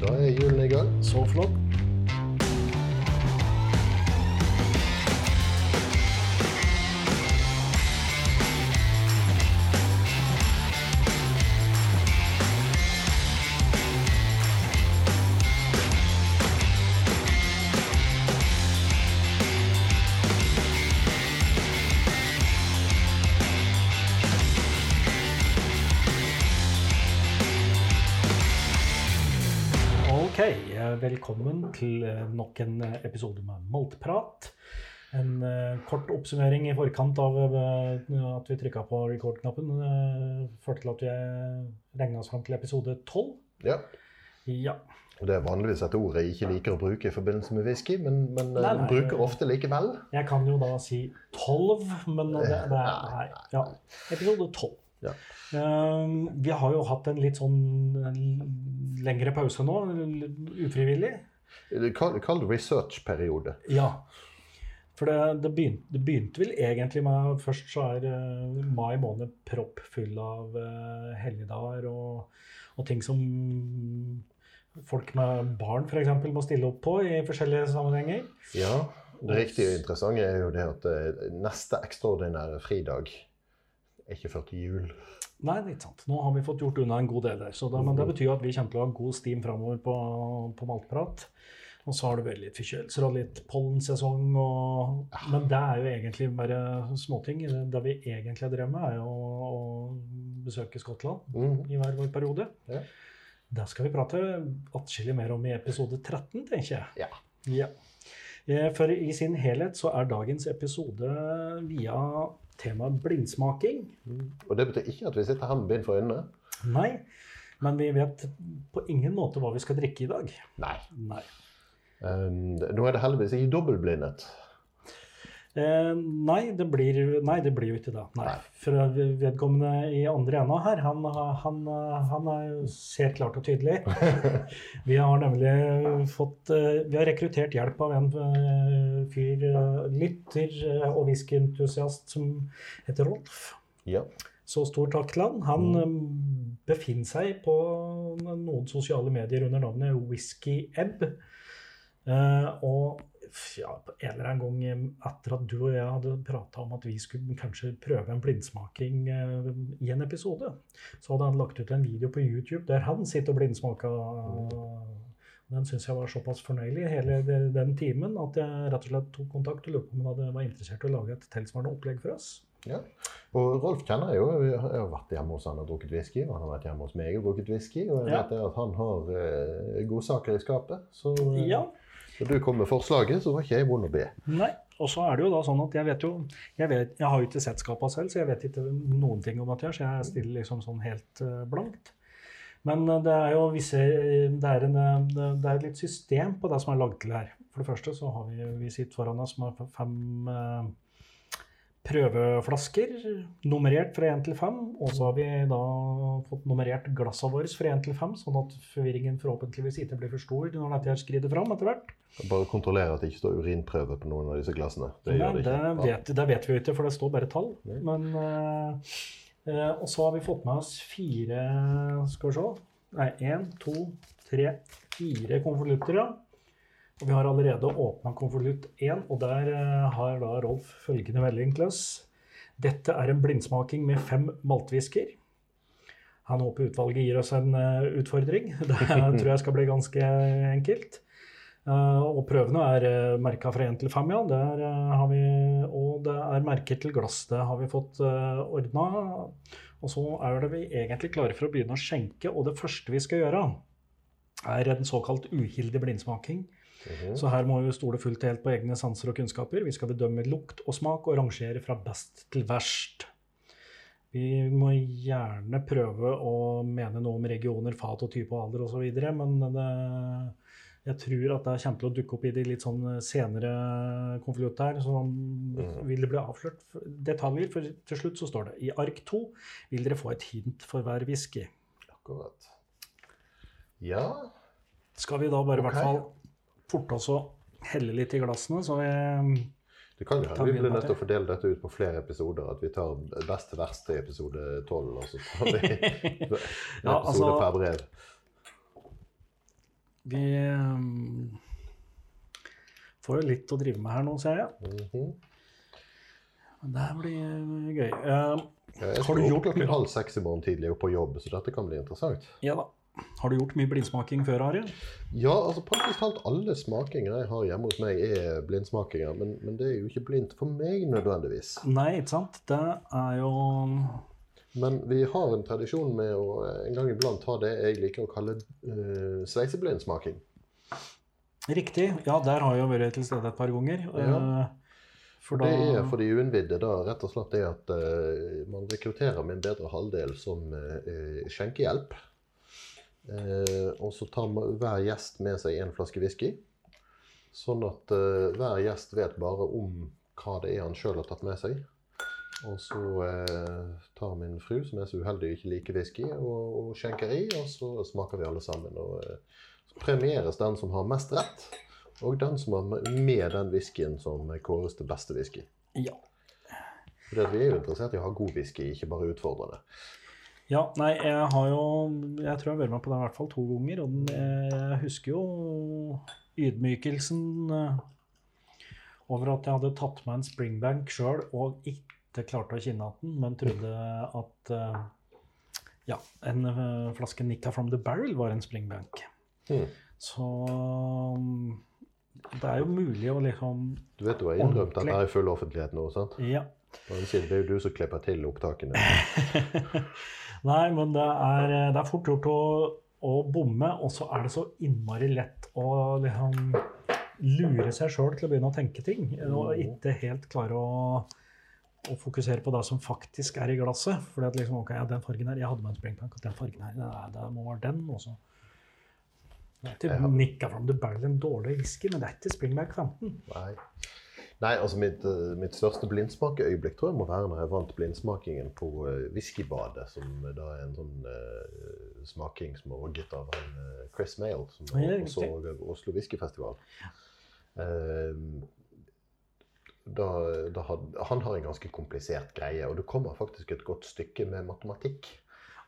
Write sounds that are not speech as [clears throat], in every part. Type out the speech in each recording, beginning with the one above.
Da er julen i gang. Så flott. Velkommen til eh, nok en eh, episode med Maltprat. En eh, kort oppsummering i forkant av at vi trykka på record-knappen. førte til at vi regna oss fram til episode 12. Ja. Ja. Det er vanligvis et ord jeg ikke liker å bruke i forbindelse med whisky, men, men Nei, nei. bruker ofte likevel. Jeg kan jo da si 12, men det, det er nei, ja. Episode 12. Ja. Eh, vi har jo hatt en litt sånn en lengre pause nå, ufrivillig. Kall, det research-periode. Ja. For det, det, begynte, det begynte vel egentlig med Først så er uh, mai måned proppfull av uh, helligdager og, og ting som folk med barn f.eks. må stille opp på i forskjellige sammenhenger. Ja, Det riktige interessante er jo det at eh, neste ekstraordinære fridag er ikke før til jul. Nei, det er ikke sant. Nå har vi fått gjort unna en god del der. Så det, men det betyr jo at vi kommer til å ha god stim framover på, på Maltprat. Og så har det vært litt forkjølelser og litt pollensesong. Og, men det er jo egentlig bare småting. Det vi egentlig har drevet med, er jo å besøke Skottland Mhm. i hver vår periode. Ja. Det skal vi prate atskillig mer om i episode 13, tenker jeg. Ja. Ja. Eh, For i sin helhet så er dagens episode via temaet blindsmaking. Og det betyr ikke at vi sitter her med bind for øynene. Nei, men vi vet på ingen måte hva vi skal drikke i dag. Nei. Nei. Um, nå er det heldigvis ikke dobbeltblindet. Eh, nei, det blir, nei, det blir jo ikke det. Nei. Nei. For vedkommende i andre enda her, han, han, han er- ser klart og tydelig. [laughs] Vi har nemlig fått eh, Vi har rekruttert hjelp av en eh, fyr, eh, lytter og whiskyentusiast som heter Rolf. Ja. Så stor takk til han. Han mm. befinner seg på noen sosiale medier under navnet Whisky-Ebb. Eh, og ja, en eller annen gang eh, etter at du og jeg hadde prata om at vi skulle kanskje prøve en blindsmaking eh, i en episode, så hadde han lagt ut en video på YouTube der han sitter og blindsmaker. Den syns jeg var såpass fornøyelig hele den timen at jeg rett og slett tok kontakt og lurte på om han var interessert i å lage et tilsvarende opplegg for oss. ja. Og Rolf kjenner jeg jo. Jeg har vært hjemme hos han og drukket whisky. Og han har vært hjemme hos meg og drukket whisky. Og jeg vet at han har uh, godsaker i skapet. Så uh, Ja, når du kom med forslaget, så var ikke jeg vond å be. Nei. Og så er det jo da sånn at jeg vet jo Jeg, vet, jeg har jo ikke sett skapa selv, så jeg vet ikke noen ting om Mathias. jeg stiller liksom sånn helt eh, blankt. Men eh, det er jo visse Det er, en, eh, det er litt system på det som er lagd til her. For det første så har vi Vi sitter foran oss med fem eh, prøveflasker, nummerert fra 1 til 5. Og så har vi da fått nummerert glassene våre fra 1 til 5, sånn at forvirringen forhåpentligvis ikke blir for stor når dette her skrider fram etter hvert. Bare kontrollere at det ikke står urinprøve på noen av disse glassene. Det Nei, det det, vet, det vet vi jo ikke, for det står bare tall. Nei. Men eh, eh, Og så har vi fått med oss fire Skal vi se. Nei, én, to, tre, fire konvolutter, ja. Og vi har allerede åpna konvolutt én, og der eh, har da Rolf følgende melding til oss. Dette er en blindsmaking med fem maltwhisker. Han håper utvalget gir oss en eh, utfordring. [laughs] Det tror jeg skal bli ganske enkelt. Eh, og prøvene er merka fra 1 til 5, ja. Der, har vi, og det er merker til glass. Det har vi fått uh, ordna. Og så er det vi egentlig klare for å begynne å skjenke. Og det første vi skal gjøre, er en såkalt uhildig blindsmaking. Mhm. Så her må vi stole fullt og helt på egne sanser og kunnskaper. Vi skal bedømme lukt og smak og rangere fra best til verst. Vi må gjerne prøve å mene noe om regioner, fat og type og alder osv., men det, jeg tror at det kommer til å dukke opp i de litt sånn senere konvolutt her. Så vil det bli avslørt detaljer, for til slutt så står det i ark 2 vil dere få et hint for hver whisky. Akkurat. Ja. Skal vi da bare i hvert fall forte oss å helle litt i glassene, så vi Det kan jo hende vi blir nødt til å fordele dette ut på flere episoder. At vi tar best til verst i episode 12, og så tar vi [laughs] en Ja, episode altså- per brev. Vi um, får jo litt å drive med her nå, ser jeg. Mm -hmm. det her blir eh, gøy. Uh, Ja, Jeg Har skal du opp gjort klokken halv seks i morgen tidlig og på jobb, så dette kan bli interessant. ja da. Har du gjort mye blindsmaking før, Ari? Ja, altså praktisk talt alle smakinger jeg har hjemme hos meg, er blindsmakinger. Men, men det er jo ikke blindt for meg nødvendigvis. Nei, ikke sant? Det er jo Men vi har en tradisjon med å eh, en gang iblant ha det jeg liker å kalle uh, sveiseblindsmaking. riktig. Ja, der har jeg jo vært til stede et par ganger. Ja. Eh, For Det er for de uinnvidde da rett og slett det at uh, man rekrutterer min bedre halvdel som uh, skjenkehjelp. Eh, og så tar hver gjest med seg en flaske whisky. Sånn at eh, hver gjest vet bare om hva det er han sjøl har tatt med seg. Og så eh, tar min fru, som er så uheldig og ikke liker whisky, og, og skjenker i, og så smaker vi alle sammen. Og eh, så premieres den som har mest rett, og den som har med den whiskyen som kåres til beste whisky. Ja. For vi er jo interessert i å ha god whisky, ikke bare utfordrende. Ja, nei, jeg har jo Jeg tror jeg har vært med på den i hvert fall to ganger. Og den, jeg husker jo ydmykelsen eh, over at jeg hadde tatt med en springbank sjøl og ikke klarte å kinne den, men trodde at eh, ja, en eh, flaske Nikka from the Barrel var en springbank. Mm. Så det er jo mulig å liksom Du vet du har innrømt Ordentlig. dette i full offentlighet nå, sant? Ja. Den siden, det er jo du som klipper til opptakene. [laughs] Nei, men det er, det er fort gjort å, å bomme, og så er det så innmari lett å liksom lure seg sjøl til å begynne å tenke ting. Og ikke helt klare å, å fokusere på det som faktisk er i glasset. For at liksom, ok, ja, den fargen her, jeg hadde med en springplank, og den fargen her, det, det må være den også. Det er har- Nicka from the barrel en dårlig whisky, men det er ikke Springbank 15. Nei. Nei, altså mitt, eh, mitt største blindsmakeøyeblikk tror jeg må være når jeg vant blindsmakingen på uh, Whiskybadet, som da er en sånn uh, smaking som er orget av en, uh, Chris Mail, som Ja, også på Oslo Whiskyfestival. Eh, da, da had, han har en ganske komplisert greie, og det kommer faktisk et godt stykke med matematikk.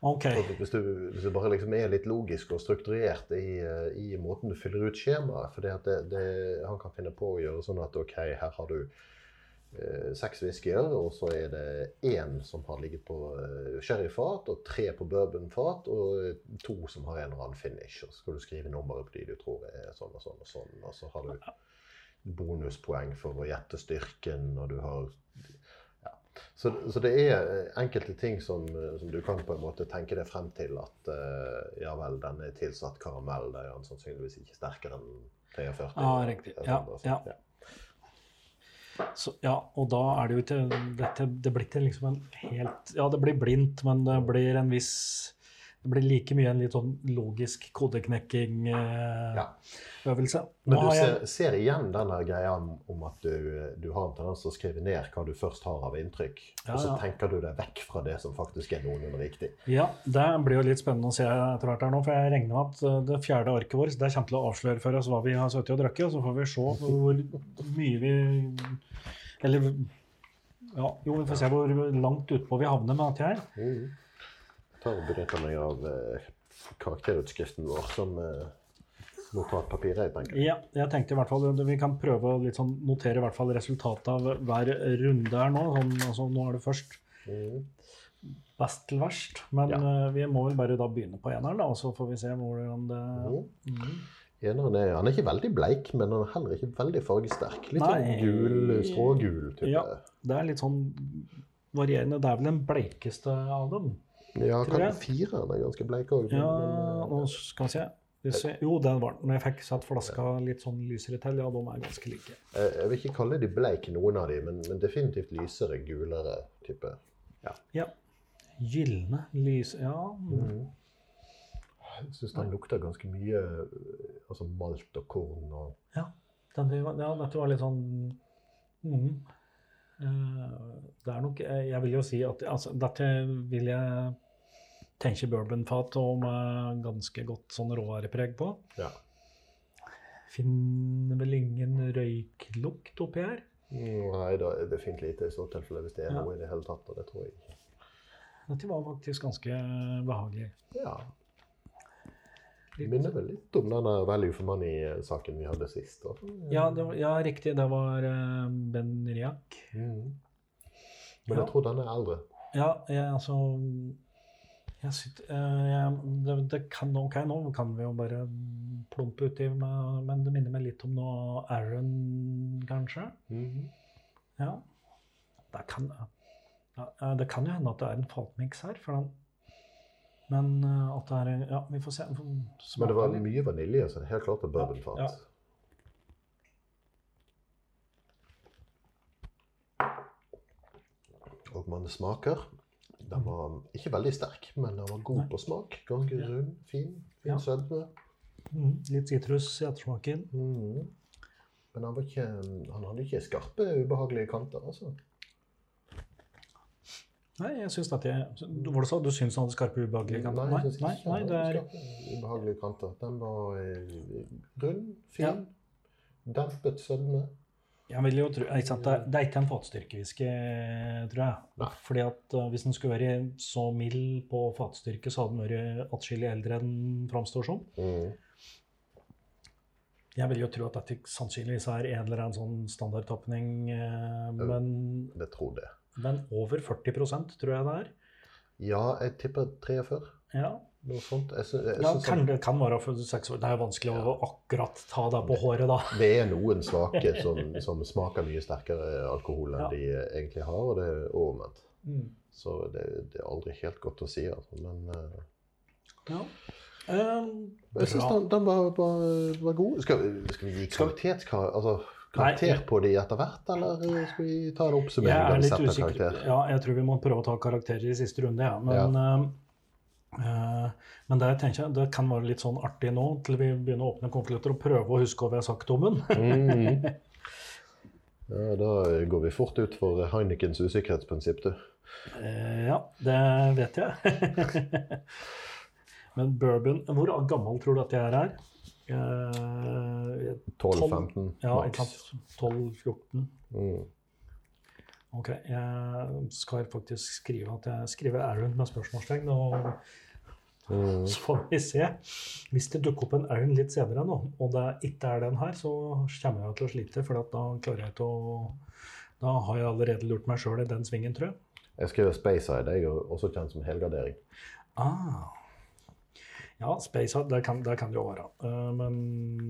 Ok, Og Hvis du, hvis du bare liksom er litt logisk og strukturert i, eh, i måten du fyller ut skjemaet For det, det, han kan finne på å gjøre sånn at ok, her har du eh, seks whiskyer, og så er det én som har ligget på eh, sherryfat, og tre på bourbonfat, og eh, to som har en eller annen finish. Og så skal du skrive nummeret på de du tror er sånn og sånn og sånn. Og så har du bonuspoeng for å gjette styrken, og du har. Så, så det er eh, enkelte ting som, eh, som du kan på en måte tenke deg frem til at uh, ja vel, den er tilsatt karamell, det er den sannsynligvis ikke sterkere enn 43. Ja, riktig. Ja, ja. Så, ja, og da er det jo ikke dette, Det blir ikke liksom en helt Ja, det blir blindt, men det blir en viss Det blir like mye en litt sånn logisk kodeknekking-øvelse. Ja. Men du ser, ser igjen den greia om, at du, du har en tendens til å skrive ned hva du først har av inntrykk, Ja, og så ja. tenker du deg vekk fra det som faktisk er noenlunde riktig. Ja, det blir jo litt spennende å se etter hvert her nå, for jeg regner med at eh, det fjerde arket vårt det kommer til å avsløre for oss hva vi har sittet og drukket, og så får vi se hvor mye vi Eller ja, jo, vi får se hvor langt utpå vi havner med dette her. Tar og benytter meg av eh, karakterutskriften vår som eh, notatpapir, jeg tenker. Ja, jeg tenkte i hvert fall vi kan prøve å sånn notere i hvert fall resultatet av hver runde her nå. Sånn, altså, nå er det først Mm. best til verst, men Ja. uh, vi må vel bare da begynne på eneren, da, og så får vi se hvordan det Mm. Mm. Eneren er, han er ikke veldig bleik, men han er heller ikke veldig fargesterk. Litt sånn gul, strågul type. Ja. Det er litt sånn varierende. Det er vel den bleikeste av dem. Ja, Tror kan jeg. fireren er ganske bleik òg. Ja, nå skal vi se. Jo, den var den. Når jeg fikk satt flaska litt sånn lysere til, ja, de er ganske like. Jeg vil ikke kalle de bleik, noen av de, men, men definitivt lysere, gulere type. Ja. Gylne lys... Ja. Mm. Jeg syns den lukter ganske mye eh, altså malt og korn og Den, ja, dette var litt sånn mm. Eh, Det er nok Jeg vil jo si at altså, dette vil jeg tenke bourbonfat og med ganske godt sånn råvarepreg på. Ja. Finner vel ingen røyklukt oppi her. Nei, da er det fint lite i så tilfelle, hvis det er Ja. noe i det hele tatt. Og det tror jeg ikke. Dette var faktisk ganske behagelig. Ja. Det minner vel litt om denne value for money-saken vi hadde sist. da. Ja, det var, ja, riktig. Det var eh, Ben Riak. Mm. Men Ja. jeg tror den er eldre. Ja, jeg, altså jeg sitter, eh, jeg, det, det kan, Ok, nå kan vi jo bare plumpe uti, men det minner meg litt om noe Aaron, kanskje. Mhm. Ja. Det kan, ja, eh, det kan jo hende at det er en fatmiks her, for den Men eh, at det er Ja, vi får se. vi får Men det var mye vanilje, så det er helt klart det er bourbonfat. Ja. Og man smaker. Den var ikke veldig sterk, men den var god på smak. Ganske rund, fin. Fin Ja. sødme. Mm, litt sitrus i ettersmaken. Mm. Men han, var ikke, han hadde ikke skarpe, ubehagelige kanter. altså. Nei, jeg syns jeg Hva du sa du? syns han hadde skarpe, ubehagelige kanter? Nei, jeg synes nei, ikke nei, nei, det er skarpe, ubehagelige kanter. Den var eh, rund, fin, Ja. dempet sødme. Jeg vil jo tro, ikke sant? Det, er ikke en fatstyrkewhisky, tror jeg. Nei. Fordi at uh, Hvis den skulle være så mild på fatstyrke, så hadde den vært atskillig eldre enn den framstår som. Mm. Jeg vil jo tro at dette sannsynligvis er en eller annen sånn standardtapning, eh, men, Det tror det. men over 40% tror jeg det er. Ja, jeg tipper 43. Ja, Noe sånt. Jeg synes, jeg ja kan, Det kan være for seks år. Det er vanskelig å akkurat ta deg på håret, da. Det er noen svake som, som smaker mye sterkere alkohol enn Ja. de egentlig har, og det er omvendt. Mm. Så det, det er aldri helt godt å si, altså. Men uh, Ja. Um, jeg syns den, den var, var, var god. Skal, vi- skal vi gi Skal karakter, altså, karakter på de etter hvert, eller skal vi ta en oppsummering? Jeg er litt usikker. Ja, jeg tror vi må prøve å ta karakterer i siste runde, ja. Men, ja. eh, men det, tenker jeg, det kan være litt sånn artig nå, til vi begynner å åpne konvolutter og prøve å huske hva vi har sagt om den. mm. Ja, da går vi fort ut for Heinekens usikkerhetsprinsipp, du. Eh, ja, det vet jeg. [laughs] men bourbon Hvor gammel tror du at jeg er her? Eh, 12-15 ja, maks. 12-14. Mm. Ok, jeg skal faktisk skrive at jeg skriver Aaron med spørsmålstegn. og Mm. Så får vi se. Hvis det dukker opp en ørn litt senere nå, og det ikke er den her, så kommer jeg til å slite, for da klarer jeg ikke å Da har jeg allerede lurt meg sjøl i den svingen, tror jeg. Jeg skriver Speyside, jeg er også kjent som helgardering. Ah. Ja, spacer, det kan det kan jo være. Eh, men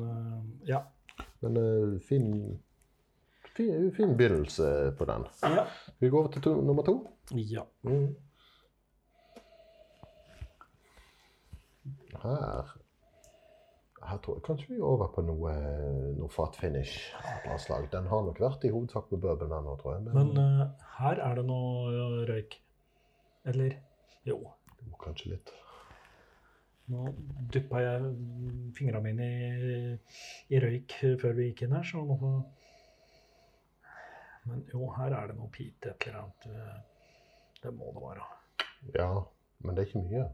eh, ja. Men eh, fin, fin, fin begynnelse på den. ja. Skal vi gå over til to, nummer to? Ja. Mm. Her Her tror jeg kanskje vi er over på noe, noe fat finish av slag. Den har nok vært i hovedsak med bourbon den nå, tror jeg. Men, Men uh, her er det noe eh, røyk. Eller? Jo. kanskje litt. Nå duppa jeg fingrene mine i, i røyk før vi gikk inn her, så nå Men jo, her er det noe pite et eller annet. eh, Det må det være. Ja, men det er ikke mye.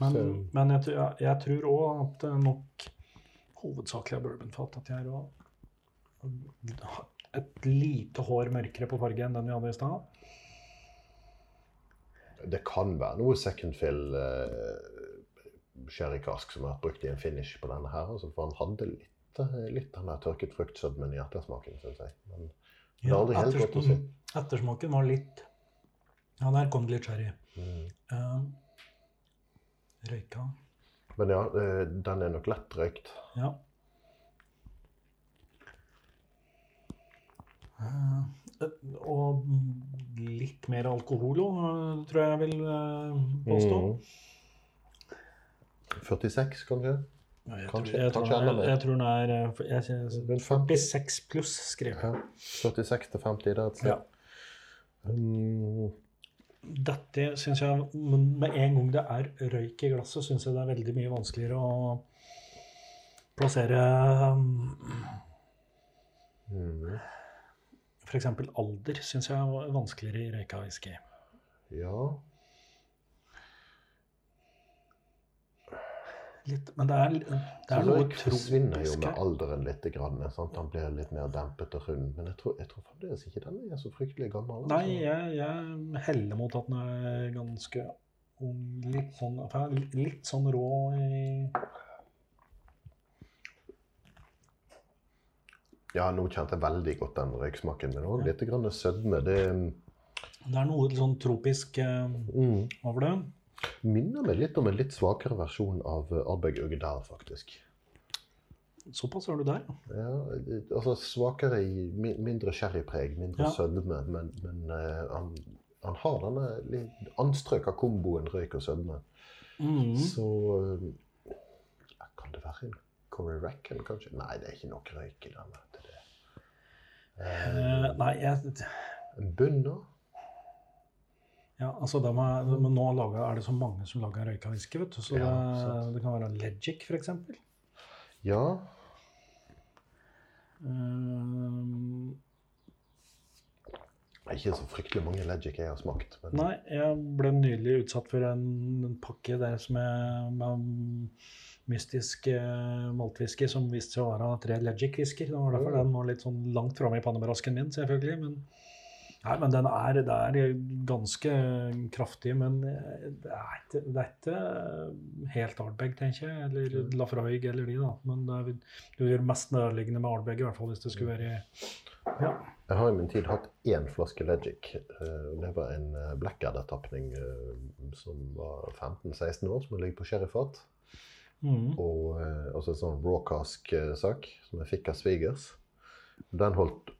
Men, men jeg, tror- jeg, jeg tror òg at det nok hovedsakelig er bourbonfat. At jeg er et lite hår mørkere på farge enn den vi hadde i stad. Det kan være noe second fill uh, sherrykask som har vært brukt i en finish på denne her. Altså, for han hadde litt, eh, litt den der tørket fruktsødmen i ettersmaken, syns jeg. Men det er aldri helt godt å si. Ettersmaken var litt Ja, der kom det litt sherry. Mm. Eh, røyka. Men ja, eh, den er nok lett røykt. Ja. Eh, og litt mer alkohol òg, tror jeg jeg vil eh, påstå. Mm. 46, kanskje? Ja, jeg, Kanskje- tror, jeg, tror, kanskje jeg, jeg tror den er eh, jeg, jeg, Rundt 50? 46 pluss, skriver jeg. Ja. 46 til 50 det er et sted. Ja. Mm, Dette syns jeg Med en gang det er røyk i glasset, syns jeg det er veldig mye vanskeligere å plassere um, mm, F.eks. alder syns jeg er vanskeligere i røyka whisky. ja. Litt, men det er, det er noe tropisk forsvinner jo med alderen litt. Grann, sant? Han blir litt mer dempet og rund. Men jeg tror, jeg tror fremdeles ikke den er så fryktelig gammel. altså. Nei, jeg, jeg heller mot at den er ganske ung, litt sånn, litt, sånn rå i Ja, nå kjente jeg veldig godt den røyksmaken, men òg litt grann sødme. Det Det er noe sånn tropisk eh, mm, over det. Minner meg litt om en litt svakere versjon av Arbeid Ardbeg Uggedal, faktisk. Såpass er du der. Ja, eh, altså svakere i mindre sherrypreg, mindre Ja. sødme, men, men uh, han, han har denne litt anstrøk av komboen røyk og sødme. Mhm. Så uh, Kan det være en Corey Racken, kanskje? Nei, det er ikke nok røyk i denne. det. Eh, Eh, nei, jeg, en bunn, da? Ja, altså de er, men nå lager, er det så mange som lager røyka whisky, vet du. Så Ja, det, det kan være Legic, eksempel. Ja. Um, Det er Ikke så fryktelig mange Legic jeg har smakt. Men Nei, jeg ble nylig utsatt for en, en pakke der som er med mystisk eh, maltwhisky som viste seg å være tre Legic-whisker. Det var derfor den var litt sånn langt framme i pannebrasken min, selvfølgelig. Men, nei, men den er, det er ganske kraftig, men eh, det er ikke, det er ikke helt Ardbeg, tenker jeg. Eller Mm. Lafroig eller de, da. Men det, er, det gjør mest nærliggende med Ardbeg, i hvert fall hvis det skulle være Ja. Jeg har i min tid hatt én flaske Legic. eh, Det var en eh, Blackadder-tapning eh, som var 15-16 år, som ligger på sherryfat. Mm. Og eh, også en sånn rawcask-sak som jeg fikk av svigers. Den holdt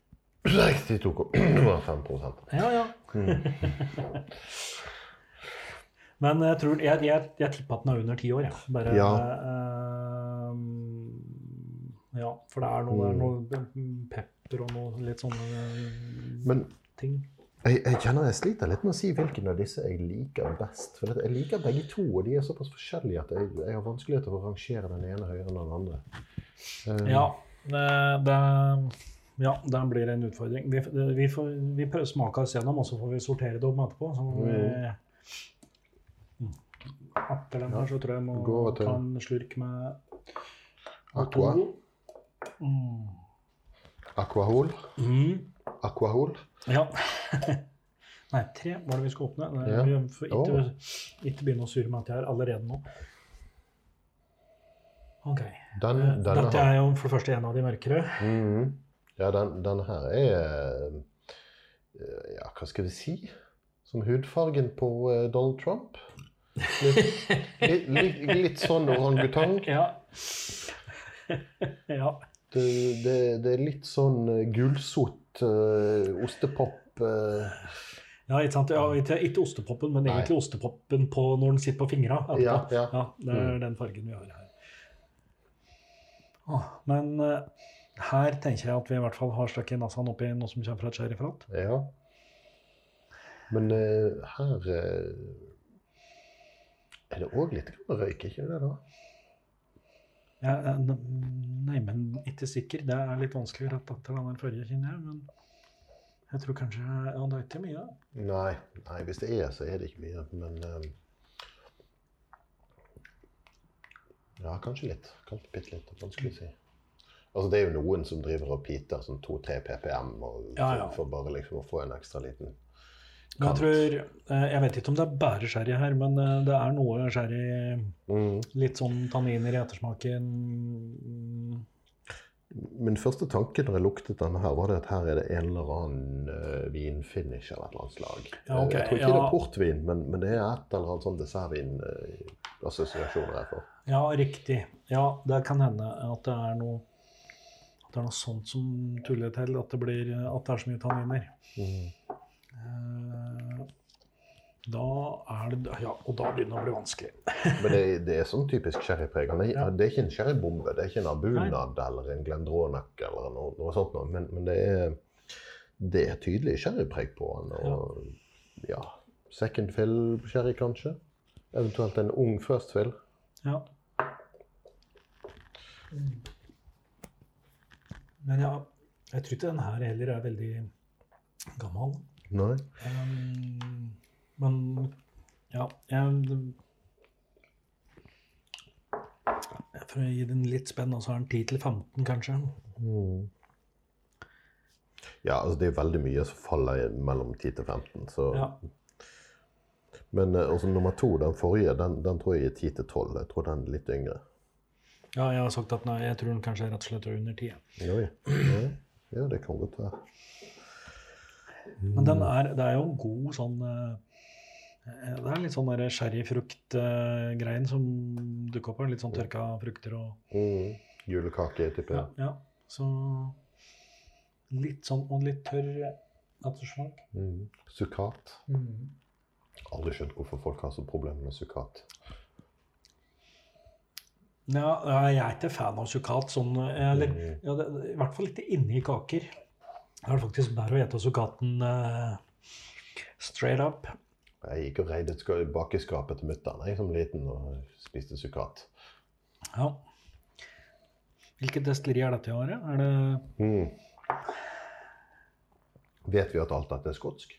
62 [clears throat] Det var 5 Ja, ja. mm. Men jeg tror Jeg, jeg, jeg tipper at den er under ti år, jeg. Bare Ja. ehm, ja, for det er noe, er noe pepper og noe litt sånne eh, Men ting. jeg, jeg kjenner jeg sliter litt med å si hvilken av disse jeg liker best. For jeg liker begge to, og de er såpass forskjellige at jeg, jeg har vanskeligheter for å rangere den ene høyere enn den andre. Um, Ja, det, det, ja, den blir en utfordring. Vi, vi, får, vi prøver å smake oss gjennom, og så får vi sortere det om etterpå. Så mm. vi, Mm. etter den her så tror jeg jeg må Gå ta en slurk med Aqua. Mm. Aquahol. Mm. Aquahol. Ja. [laughs] Nei, tre var det vi skulle åpne. Nei, Ja. Vi får ikke, ikke begynne å surre med at jeg er allerede nå. OK. Den, Eh, denne Dette er jo for det første en av de mørkere. Mhm. Ja, den, denne her er eh, Ja, hva skal vi si? Som hudfargen på eh, Donald Trump. Litt, litt, litt, litt sånn orangutang. [laughs] Ja. [laughs] ja. Det, det, det er litt sånn eh, gulsott uh, ostepop Uh, Ja, ikke sant? Ja, ikke, ikke ostepoppen, men Nei. egentlig ostepoppen på når den sitter på fingra. Ja, ja. ja, det er Mm. den fargen vi har her. Åh, men eh, her tenker jeg at vi i hvert fall har stukket nesa oppi noe som kommer fra et sheriffrat. Ja. Men uh, her uh, er det òg litt grann røyk, ikke det? da? Ja, eh, nei, men ikke sikker. Det er litt vanskelig rett etter den forrige, kjenner jeg. Men jeg tror kanskje Ja, det er ikke mye. Nei, nei, hvis det er, så er det ikke mye. Men uh, Ja, kanskje litt. Kanskje bitte litt. Vanskelig å si. Altså, det er jo noen som driver og piter sånn 2-3 PPM og, Ja, ja. For, bare liksom å få en ekstra liten jeg tror eh, Jeg vet ikke om det er bare sherry her, men eh, det er noe sherry mm. Litt sånn tanniner i ettersmaken. Min første tanke når jeg luktet denne her, var det at her er det en eller annen uh, vinfinish av et eller annet slag. Ja, ok, Eh, jeg tror ikke det er portvin, men, men det er et eller annet sånn dessertvin-assosiasjoner jeg får. Ja, riktig. Ja, det kan hende at det er noe det er noe sånt som tuller til at det, blir, at det er så mye tanniner. Mm. Da er det Ja, og da begynner det å bli vanskelig. Men det, det er sånn typisk sherrypreg. Er- Ja. Det er ikke en sherrybombe, det er ikke en abunad eller en glendronach eller noe, noe sånt, noe, men, men det, er, det er tydelig sherrypreg på den. Og ja, second fill sherry kanskje. Eventuelt en ung first fill. Ja. Men ja, jeg tror ikke den her heller er veldig gammel. Nei. Um, men ja jeg, For å gi den litt spenn, så er den 10-15, kanskje. Mm. Ja, altså det er veldig mye som faller mellom 10 til 15. Så. Ja. Men eh, altså, nummer to, den forrige, den, den tror jeg er 10 til 12. Jeg tror den er litt yngre. Ja, jeg har sagt at nei, jeg tror den kanskje rett og slett er under 10. Oi. Ja, ja, det kan godt være. Men den er, det er jo en god sånn eh, Det er litt sånn sherryfruktgreien som dukker opp her. Litt sånn tørka frukter og Mm. Julekake, tipper ja, jeg. ja. Så litt sånn og litt tørr ettersmak. Mm. Sukkat. Aldri skjønt hvorfor folk har så problemer med sukkat. Ja, jeg er ikke fan av sukkat sånn Eller Mm. ja, det, i hvert fall ikke inni kaker. Da er det faktisk bedre å ete sukkaten uh, straight up. Jeg gikk og reide bak i bakeskapet til mutter'n som liten og spiste sukkat. Ja. Hvilket destilleri er dette i året? Er det Mm. Vet vi at alt dette er skotsk?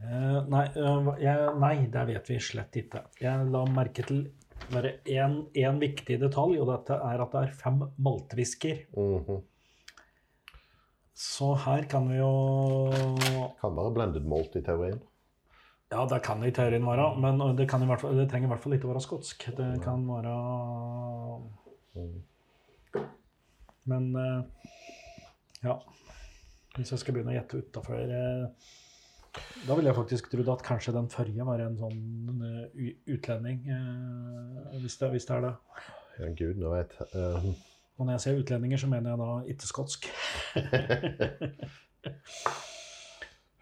Uh, nei, uh, jeg, nei, det vet vi slett ikke. Jeg la merke til bare én viktig detalj, og dette er at det er fem maltvisker. -hmm. Så her kan vi jo Kan være blended malt i teorien. Ja, det kan det i teorien være, men det, kan i hvert fall, det trenger i hvert fall ikke å være skotsk. Det kan være Mm. Men eh, ja. Hvis jeg skal begynne å gjette utafor Da ville jeg faktisk trodd at kanskje den forrige var en sånn eh, utlending. eh, Hvis det, hvis det er det. Ja, nå vet. Uh, Og når jeg sier utlendinger, så mener jeg da ikke skotsk. [laughs]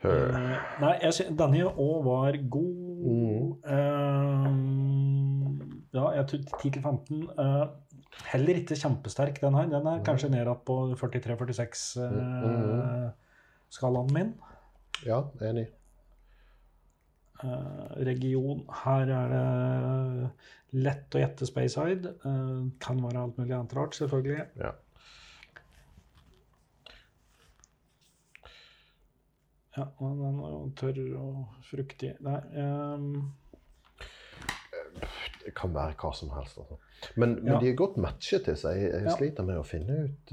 Eh, Nei, jeg denne òg var god. Eh, ja, jeg tror 10-15. Uh, heller ikke kjempesterk, den her. Den er kanskje ned på 43-46-skalaen min. Ja, enig. Uh, region Her er det lett å gjette Speyside. Uh, kan være alt mulig annet rart, selvfølgelig. Ja. Ja, og den er jo tørr og fruktig. Nei um... Det kan være hva som helst. Altså. Men, men Ja. de er godt matchet til seg. Jeg, jeg Ja. sliter med å finne, ut,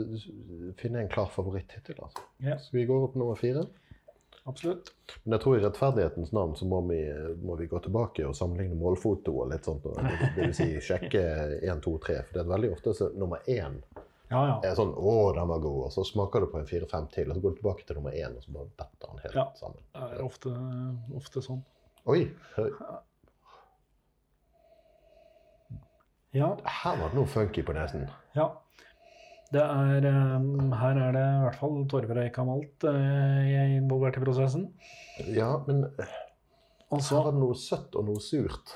finne en klar favoritt hittil. Altså. Ja. Skal vi gå opp nummer fire? Absolutt. Men jeg tror i rettferdighetens navn så må vi, må vi gå tilbake og sammenligne målfoto og litt sånt. og Det, det vil si sjekke 1, 2, 3. For det er veldig ofte så nummer én Ja, ja. er sånn 'Å, den var god', og så smaker du på en fire-fem til, og så går du tilbake til nummer én, og så bare detter den helt Ja. sammen. Det er ofte, ofte sånn. Oi! Høy. Ja, her var det noe funky på nesen. ja. Det er, ehm, her er det i hvert fall torvrøyka malt uh, involvert i prosessen. Ja, men Også, så er det noe søtt og noe surt.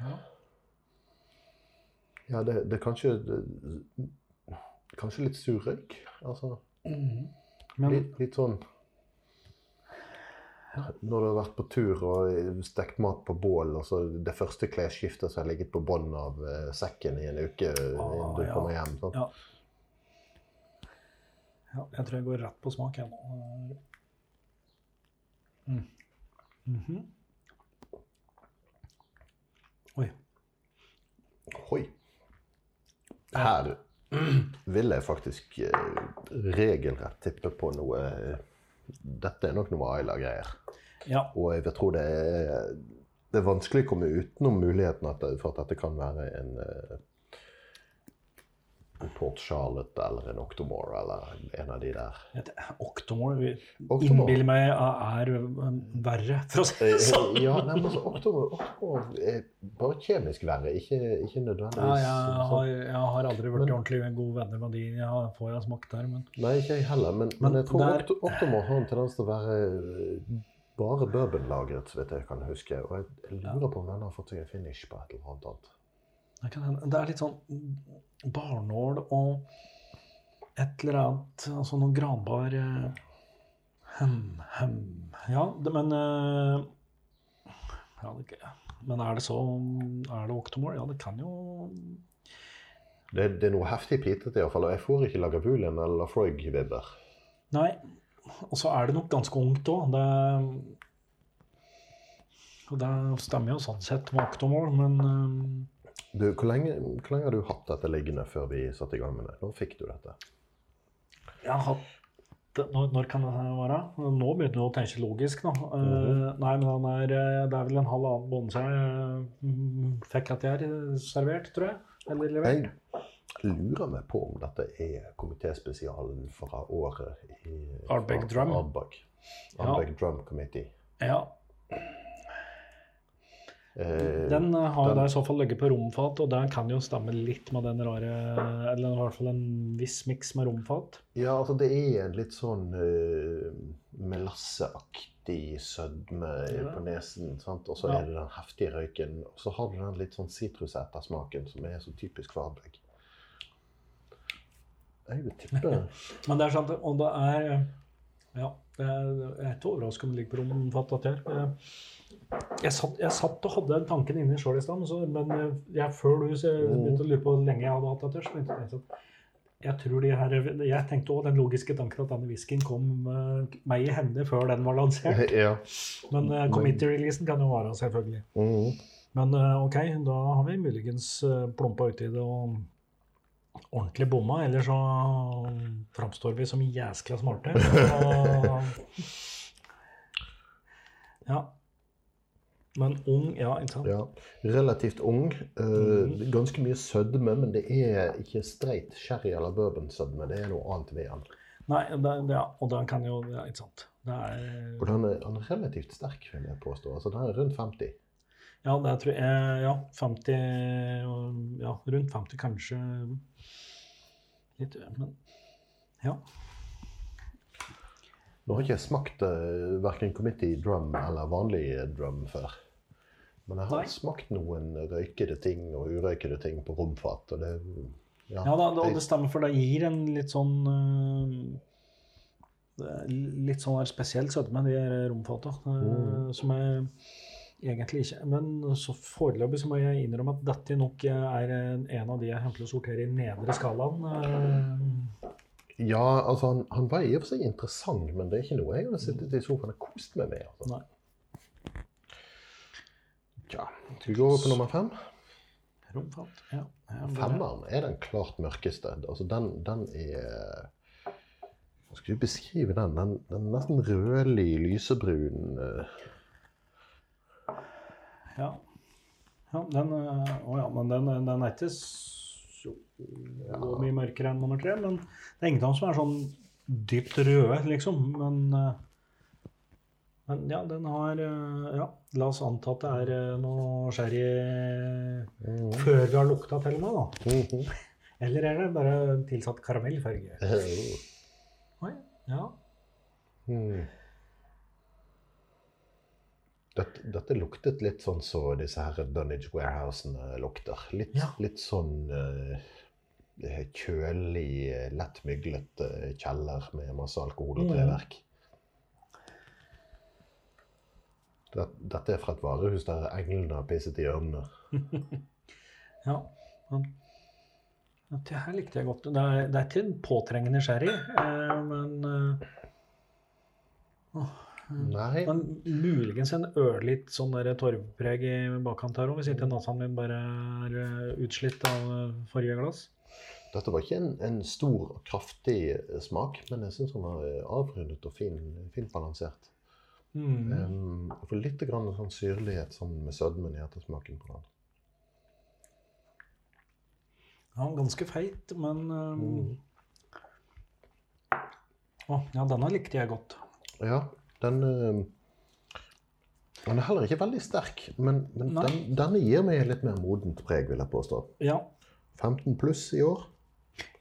Ja. Ja, det, det er kanskje det, Kanskje litt surrøyk. Altså mm -hmm. Men litt, litt sånn Når du har vært på tur og stekt mat på bål, og så det første klesskiftet som har ligget på bunnen av eh, sekken i en uke innen du ja. kommer hjem. Sant? Ja. ja, jeg tror jeg går rett på smak, jeg nå. Mm. Mhm. Oi. Oi. Her vil jeg faktisk eh, regelrett tippe på noe Dette er nok noe Aila-greier. Ja. Og jeg tror det er, det er vanskelig å komme utenom muligheten at, for at dette kan være en, eh, en Port Charlotte eller en Octomore eller en av de der. Et Octomore Octomore. innbiller meg er um, verre, for å si det sånn. Ja, nei, men altså, Octomore, Octomore er bare kjemisk verre, ikke, ikke Ja, nødvendigvis jeg, sånn- har, jeg har aldri Men- ordentlig gode venner med de jeg har- får jeg smakt der, men Nei, ikke jeg heller, men, men, Men jeg tror der- Octomore har en tendens til å være eh, bare bourbonlagret, vidt jeg kan huske. Og jeg, lurer på om den har fått seg en finish på et eller annet det er litt sånn barnål og et eller annet Altså noen granbar eh, hem, hem. Ja, det, men eh, ja, det, Men er det så Er det Octomore? Ja, det kan jo Det, det er noe heftig pitete iallfall, og jeg får ikke Lagavulin eller frog-vibber. Nei. Og så er det nok ganske ungt òg. Det, og det stemmer jo sånn sett med Octomore, men eh, Du, hvor, lenge, hvor lenge har du hatt dette liggende før vi satte i gang med det? Når fikk du dette? jeg har hatt det- når, når kan det være? Nå begynner du å tenke logisk, nå. Eh, nei, men han er, eh, det er vel en halvannen måned siden jeg mm, fikk dette her servert, tror jeg. Eller levert. Jeg lurer meg på om dette er komitéspesialen fra året i Ardbeg Drum. Ardbeg, Ja. Drum Committee. Ja, Den eh, har den- i så fall ligget på romfat, og den kan jo stemme litt med den rare Eller i hvert fall en viss miks med romfat. Ja, altså det er en litt sånn uh, melasseaktig sødme Ja. på nesen. sant? Og så Ja. er det den heftige røyken. Og så har du den litt sånn sitrusettersmaken som er så typisk for Ardbeg. Jeg vil tippe [laughs] Men det er sant, og det er eh, Ja, jeg er ikke overrasket om det ligger på romfat. her. Eh, Jeg satt, jeg satt og hadde den tanken inni sjøl i stad, men eh, jeg, før du så jeg begynte å lure på hvor lenge jeg hadde hatt dette, så begynte jeg at jeg tror de her, jeg tenkte òg den logiske tanken at denne whiskyen kom eh, meg i hende før den var lansert. [laughs] Ja. Men uh, committee-releasen kan jo være, selvfølgelig. Mm. Men uh, ok, da har vi muligens uh, plumpa uti det og ordentlig bomma, eller så framstår vi som jæskla smarte. [laughs] Og, ja. Men ung, ja, ikke sant? Ja. Relativt ung. Uh. Ganske mye sødme, men det er ikke streit sherry- eller bourbonsødme. Det er noe annet ved den. Nei, det, ja, og den kan jo ja, Ikke sant. Det er Og den er, den er relativt sterk, vil jeg påstå. Altså, den er rundt 50. Ja, det tror jeg Ja, 50 Ja, rundt 50, kanskje litt Men ja. Nå har ikke jeg smakt uh, verken committee drum eller vanlig drum før. Men jeg har Nei. smakt noen røykede ting og urøykede ting på romfat. Og det, ja, Ja, da, da, det stemmer, for det gir en litt sånn uh, Litt sånn her spesiell sødme, de romfata. Uh, Mm. Som jeg egentlig ikke Men så foreløpig så må jeg innrømme at dette nok er en en av de jeg kommer til å sortere i nedre skalaen. Uh, ja, altså han, han var i og for seg interessant, men det er ikke noe jeg har sittet i sofaen og kost meg med. Altså. Nei. Ja, Skal vi gå over på nummer fem? Romfat, ja. Femmeren er den klart mørkeste. Altså den, den er Hva skal vi beskrive den? Den, den nesten rødlig, lysebrun. eh, Ja. ja den, øh, Å ja, men den, den er ikke så mye mørkere enn nummer tre. Men det er ingen av dem som er sånn dypt røde, liksom. Men, men ja, den har øh, Ja, la oss anta at det er øh, noe sherry mhm. før vi har lukta til og med, da. Mhm. [laughs] Eller er det bare tilsatt karamellfarge? [laughs] Oi, ja. Mm. Dette, dette luktet litt sånn så disse her Dunnage Warehousene lukter. Litt, Ja. litt sånn uh, kjølig, eh, lett myglet eh, kjeller med masse alkohol og Mm. treverk. Det, dette er fra et varehus der englene har pisset i ørnene. [laughs] ja. Dette her likte jeg godt. Det er, det er ikke en påtrengende sherry, eh, men øh, åh, Nei. Men muligens en ørlite sånn der torvpreg i bakkant her òg, hvis ikke nesen min bare er eh, utslitt av eh, forrige glass. Dette var ikke en, en stor og kraftig eh, smak, men jeg syns den var eh, avrundet og fin, fint balansert. Mm. Um, får litt grann sånn syrlighet sånn med sødmen i ettersmaken på den. Ja, ganske feit, men um, Mm. oh, ja, denne likte jeg godt. Ja, den um, Den er heller ikke veldig sterk, men, men den, denne gir meg litt mer modent preg, vil jeg påstå. Ja. 15 pluss i år.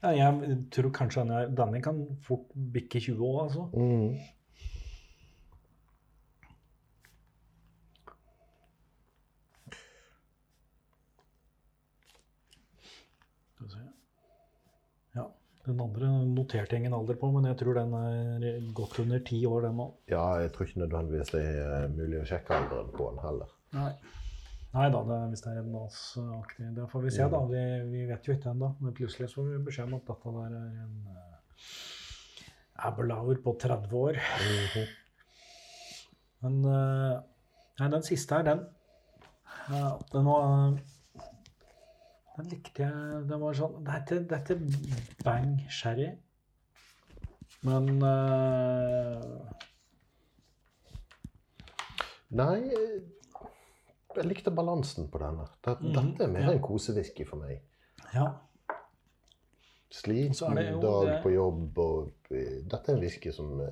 ja jeg tror kanskje denne, denne kan fort bikke 20 år, altså. Mm. Skal vi se. Ja, den andre noterte jeg ingen alder på, men jeg tror den er godt under ti år, den òg. Ja, jeg tror ikke nødvendigvis det er eh, mulig å sjekke alderen på den heller. Nei. Nei da, det, hvis det er en NAS-aktig Det får vi se, da. Vi, vi vet jo ikke ennå. Men plutselig så får vi beskjed om at dette der er en uh, Aberlour på 30 år. Mhm. Men uh, Nei, den siste her, den uh, Den var Den likte jeg Den var sånn Det ikke, det er ikke bang sherry. Men uh... Nei, jeg likte balansen på denne. Det, Mhm, Dette er mer ja. en kosewhisky for meg. ja. Sliten jo dag det- på jobb og eh, Dette er en whisky som uh,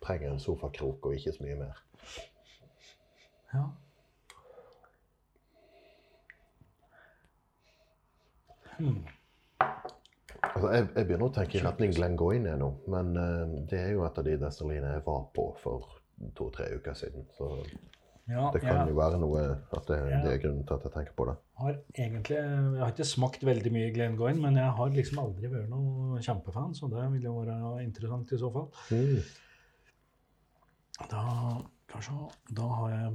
trenger en sofakrok og ikke så mye mer. ja. Hmm. Altså, jeg, jeg begynner å tenke i retning Glengoyne nå, men uh, det er jo et av de destillinene jeg var på for to-tre uker siden. Så Ja, det kan ja. jo være noe at det, Ja. det er grunnen til at jeg tenker på det. har egentlig Jeg har ikke smakt veldig mye Glengoyne, men jeg har liksom aldri vært noen kjempefan, så det vil jo være interessant i så fall. Mm. Da, kanskje, da har jeg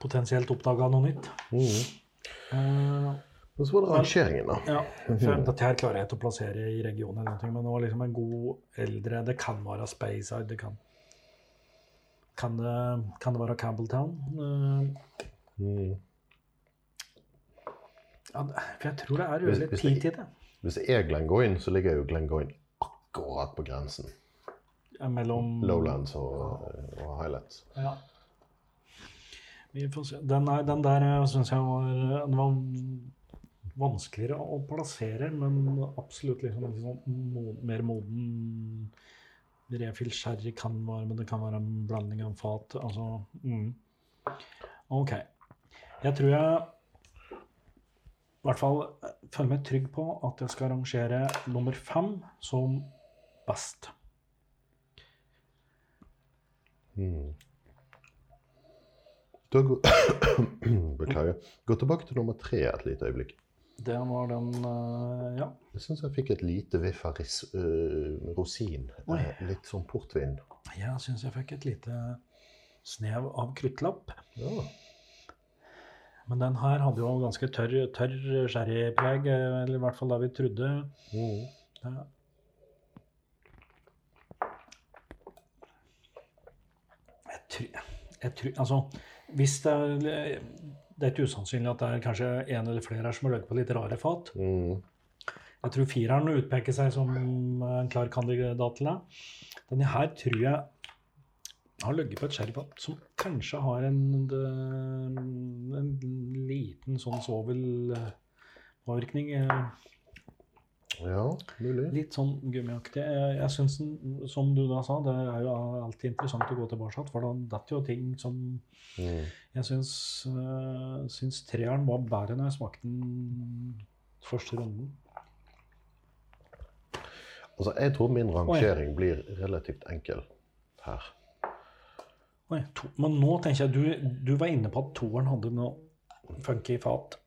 potensielt oppdaga noe nytt. Mm. Eh, Og så var det rangeringen, da. ja, for Dette her klarer jeg ikke å plassere i regionen, eller noe, men det var liksom en god eldre Det kan være Speyside, det kan kan det, kan det være Campbelltown? Eh, Mm. ja, for jeg tror det er jo øvrig tid til det. Hvis det er Glengoyne, så ligger jo Glengoyne akkurat på grensen. Mellom Lowlands og, og Highlands. Ja. Den, den der syns jeg var, den var vanskeligere å plassere, men absolutt liksom, en sånn mer moden refill sherry kan være, men det kan være en blanding av fat. Altså mm. OK. Jeg tror jeg i hvert fall føler meg trygg på at jeg skal rangere nummer fem som best. Mm. Da går [coughs] Beklager. Gå tilbake til nummer tre et lite øyeblikk. Det var den eh, Ja. Jeg syns jeg fikk et lite viff av øh, rosin. Oi. Eh, litt sånn portvin. Jeg syns jeg fikk et lite snev av kruttlapp. Ja. Men den her hadde jo ganske tørr, tørr sherrypreg, eller i hvert fall det vi trodde. Mm. Ja. Jeg tror, jeg tror Altså, hvis det Det er ikke usannsynlig at det er kanskje en eller flere her som har ligget på litt rare fat. Mm. Jeg tror fireren utpeker seg som en klar kandidat til det. Denne her tror jeg har ligget på et sherryfat som kanskje har en, en liten sånn svovelpåvirkning. Ja, mulig. Litt sånn gummiaktig. Jeg, syns, som du da sa, det er jo alltid interessant å gå tilbake, for da detter jo ting som Mm. Jeg syns, øh, syns treeren var bedre når jeg smakte den første runden. Altså, jeg tror min rangering blir relativt enkel her. Oi, to, men nå tenker jeg, du, du var inne på at toeren hadde noe funky fat.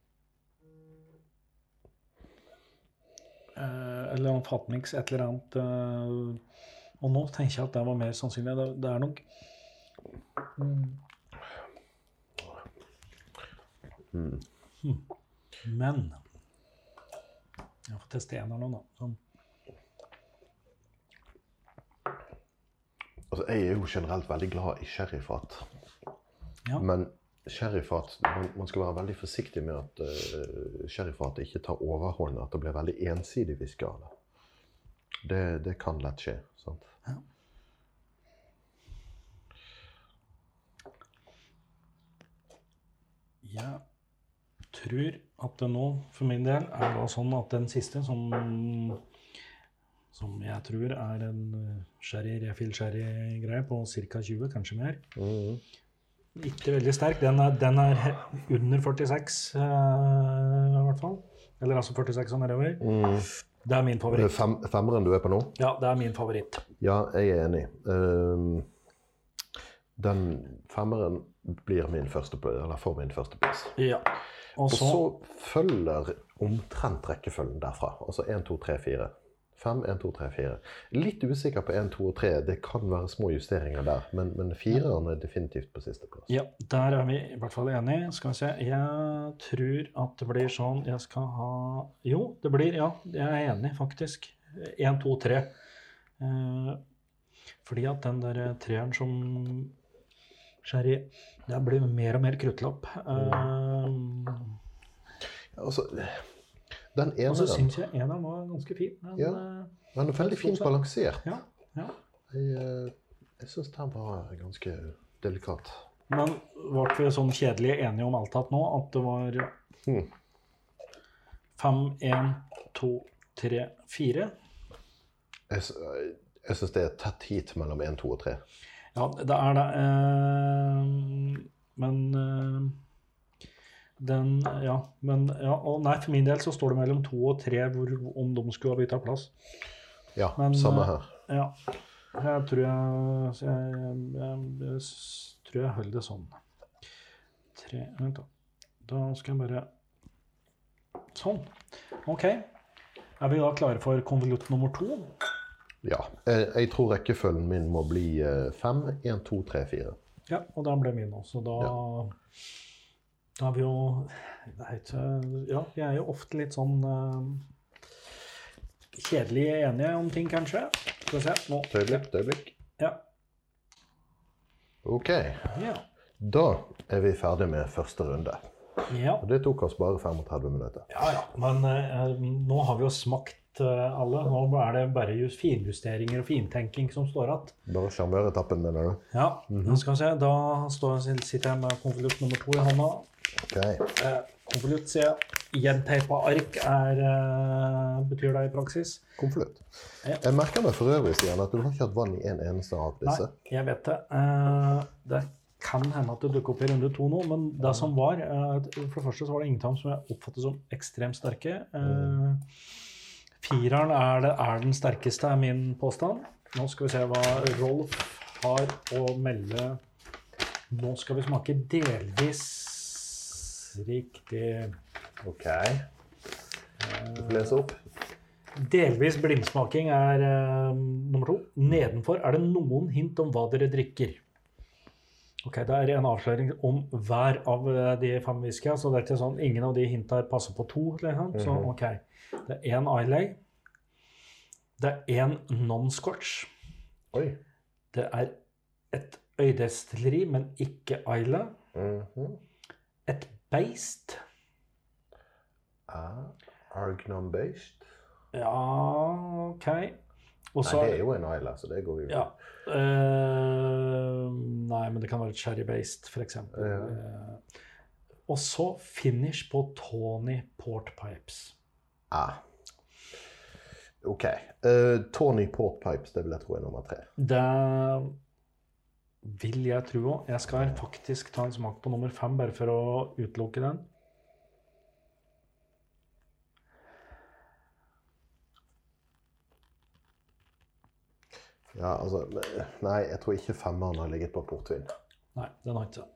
Eller en fatmix, et eller annet. eh, og nå tenker jeg at det var mer sannsynlig. Det, det er nok mm, Mm. Men Jeg får teste en eller annen, da. Sånn. Altså, jeg er jo generelt veldig glad i sherryfat. Ja. Men sherryfat man, man skal være veldig forsiktig med at uh, sherryfatet ikke tar overhånd, at det blir veldig ensidig whisky av det. det. Kan lett skje. sant? Ja. Jeg tror at det nå, for min del, er da sånn at den siste, som, som jeg tror er en eh, sherry, refill sherry-greie på ca. 20, kanskje mer. Mhm. Ikke veldig sterk. Den er, den er under 46, uh, i hvert fall. Eller altså 46 og nedover. Mm. Det er min favoritt. Fem, femmeren du er på nå? Ja, det er min favoritt. Ja, jeg er enig. Ehm, den femmeren blir min første, eller får min førsteplass. Ja. Og Og så så følger omtrent rekkefølgen derfra. Altså 1, 2, 3, 4. 5, 1, 2, 3, 4. Litt usikker på 1, 2 og 3. Det kan være små justeringer der. Men, men fireren er definitivt på sisteplass. Ja, der er vi i hvert fall enige. Skal vi se. Jeg tror at det blir sånn Jeg skal ha Jo, det blir Ja, jeg er enig, faktisk. Én, to, tre. Eh, fordi at den der treeren som Sherry Det blir mer og mer kruttlapp. Eh, Altså, den og så eneren syns jeg eneren var ganske fin. Den, Ja. eh, den er veldig fint balansert. Ja. Ja. Jeg, eh, jeg syns den var ganske delikat. Men ble vi sånn kjedelig enige om alt nå at det var Hmm. fem, én, to, tre, fire? Jeg, s- jeg syns det er tett hit mellom 1, 2 og 3. Ja, det er det. Eh, men eh, den Ja, men ja, og nei, for min del så står det mellom to og tre hvor, om de skulle ha bytta plass. Ja, Men, samme eh, her. Ja. Jeg tror jeg jeg, Jeg, jeg, jeg, tror jeg holder det sånn. Tre Vent, da. Da skal jeg bare Sånn. OK. Er vi da klare for konvolutt nummer to? Ja. Jeg, tror rekkefølgen min må bli 5, 1, 2, 3, 4. Ja, og den ble min også. Da, da er vi jo ikke, Ja, vi er jo ofte litt sånn uh, kjedelig enige om ting, kanskje. Skal vi se. Nå. Et øyeblikk, et øyeblikk. Ja. OK. Ja. Da er vi ferdig med første runde. ja. Og det tok oss bare 35 minutter. Ja, ja. Men eh, nå har vi jo smakt eh, alle. Nå er det bare just finjusteringer og fintenking som står igjen. Bare sjarmøretappen, mener du? Ja, nå skal vi se. Da står, sitter jeg med konvolutt nummer to i hånda. OK. Eh, konvolutt, sier jeg. Gjenteipa ark er, eh, betyr det i praksis. Konvolutt. Ja. Jeg merker meg for øvrig, Stian, at du har ikke hatt vann i en eneste av Nei, jeg vet det. Eh, det kan hende at det dukker opp i runde to nå, men det som var eh, For det første så var det ingen av dem som jeg oppfattet som ekstremt sterke. Eh, fireren er, det, er den sterkeste, er min påstand. Nå skal vi se hva Rolf har å melde. Nå skal vi smake delvis riktig OK. Du får lese opp. Delvis blindsmaking er uh, nummer to. Nedenfor er det noen hint om hva dere drikker. Ok, Det er en avsløring om hver av eh, de fem whiskyene, så det er ikke sånn, ingen av de hinta passer på to. Liksom. Så Mhm. ok. Det er én Islay. Det er én non-scotch. Det er et øydestilleri, men ikke Isla. -hmm. Et beist. Ah, Argnon-based? Ja, OK. Også, Nei, det er jo en Isla, så det går jo Ja. Uh, nei, men det kan være cherry-based, f.eks. Ja. Uh, og så finish på Tony Portpipes. Ah. OK. Uh, Tony Portpipes, det vil jeg tro er nummer tre. Det vil jeg tro òg. Jeg skal faktisk ta en smak på nummer fem, bare for å utelukke den. Ja, altså Nei, jeg tror ikke femmeren har ligget på portvin. Nei, den har ikke det.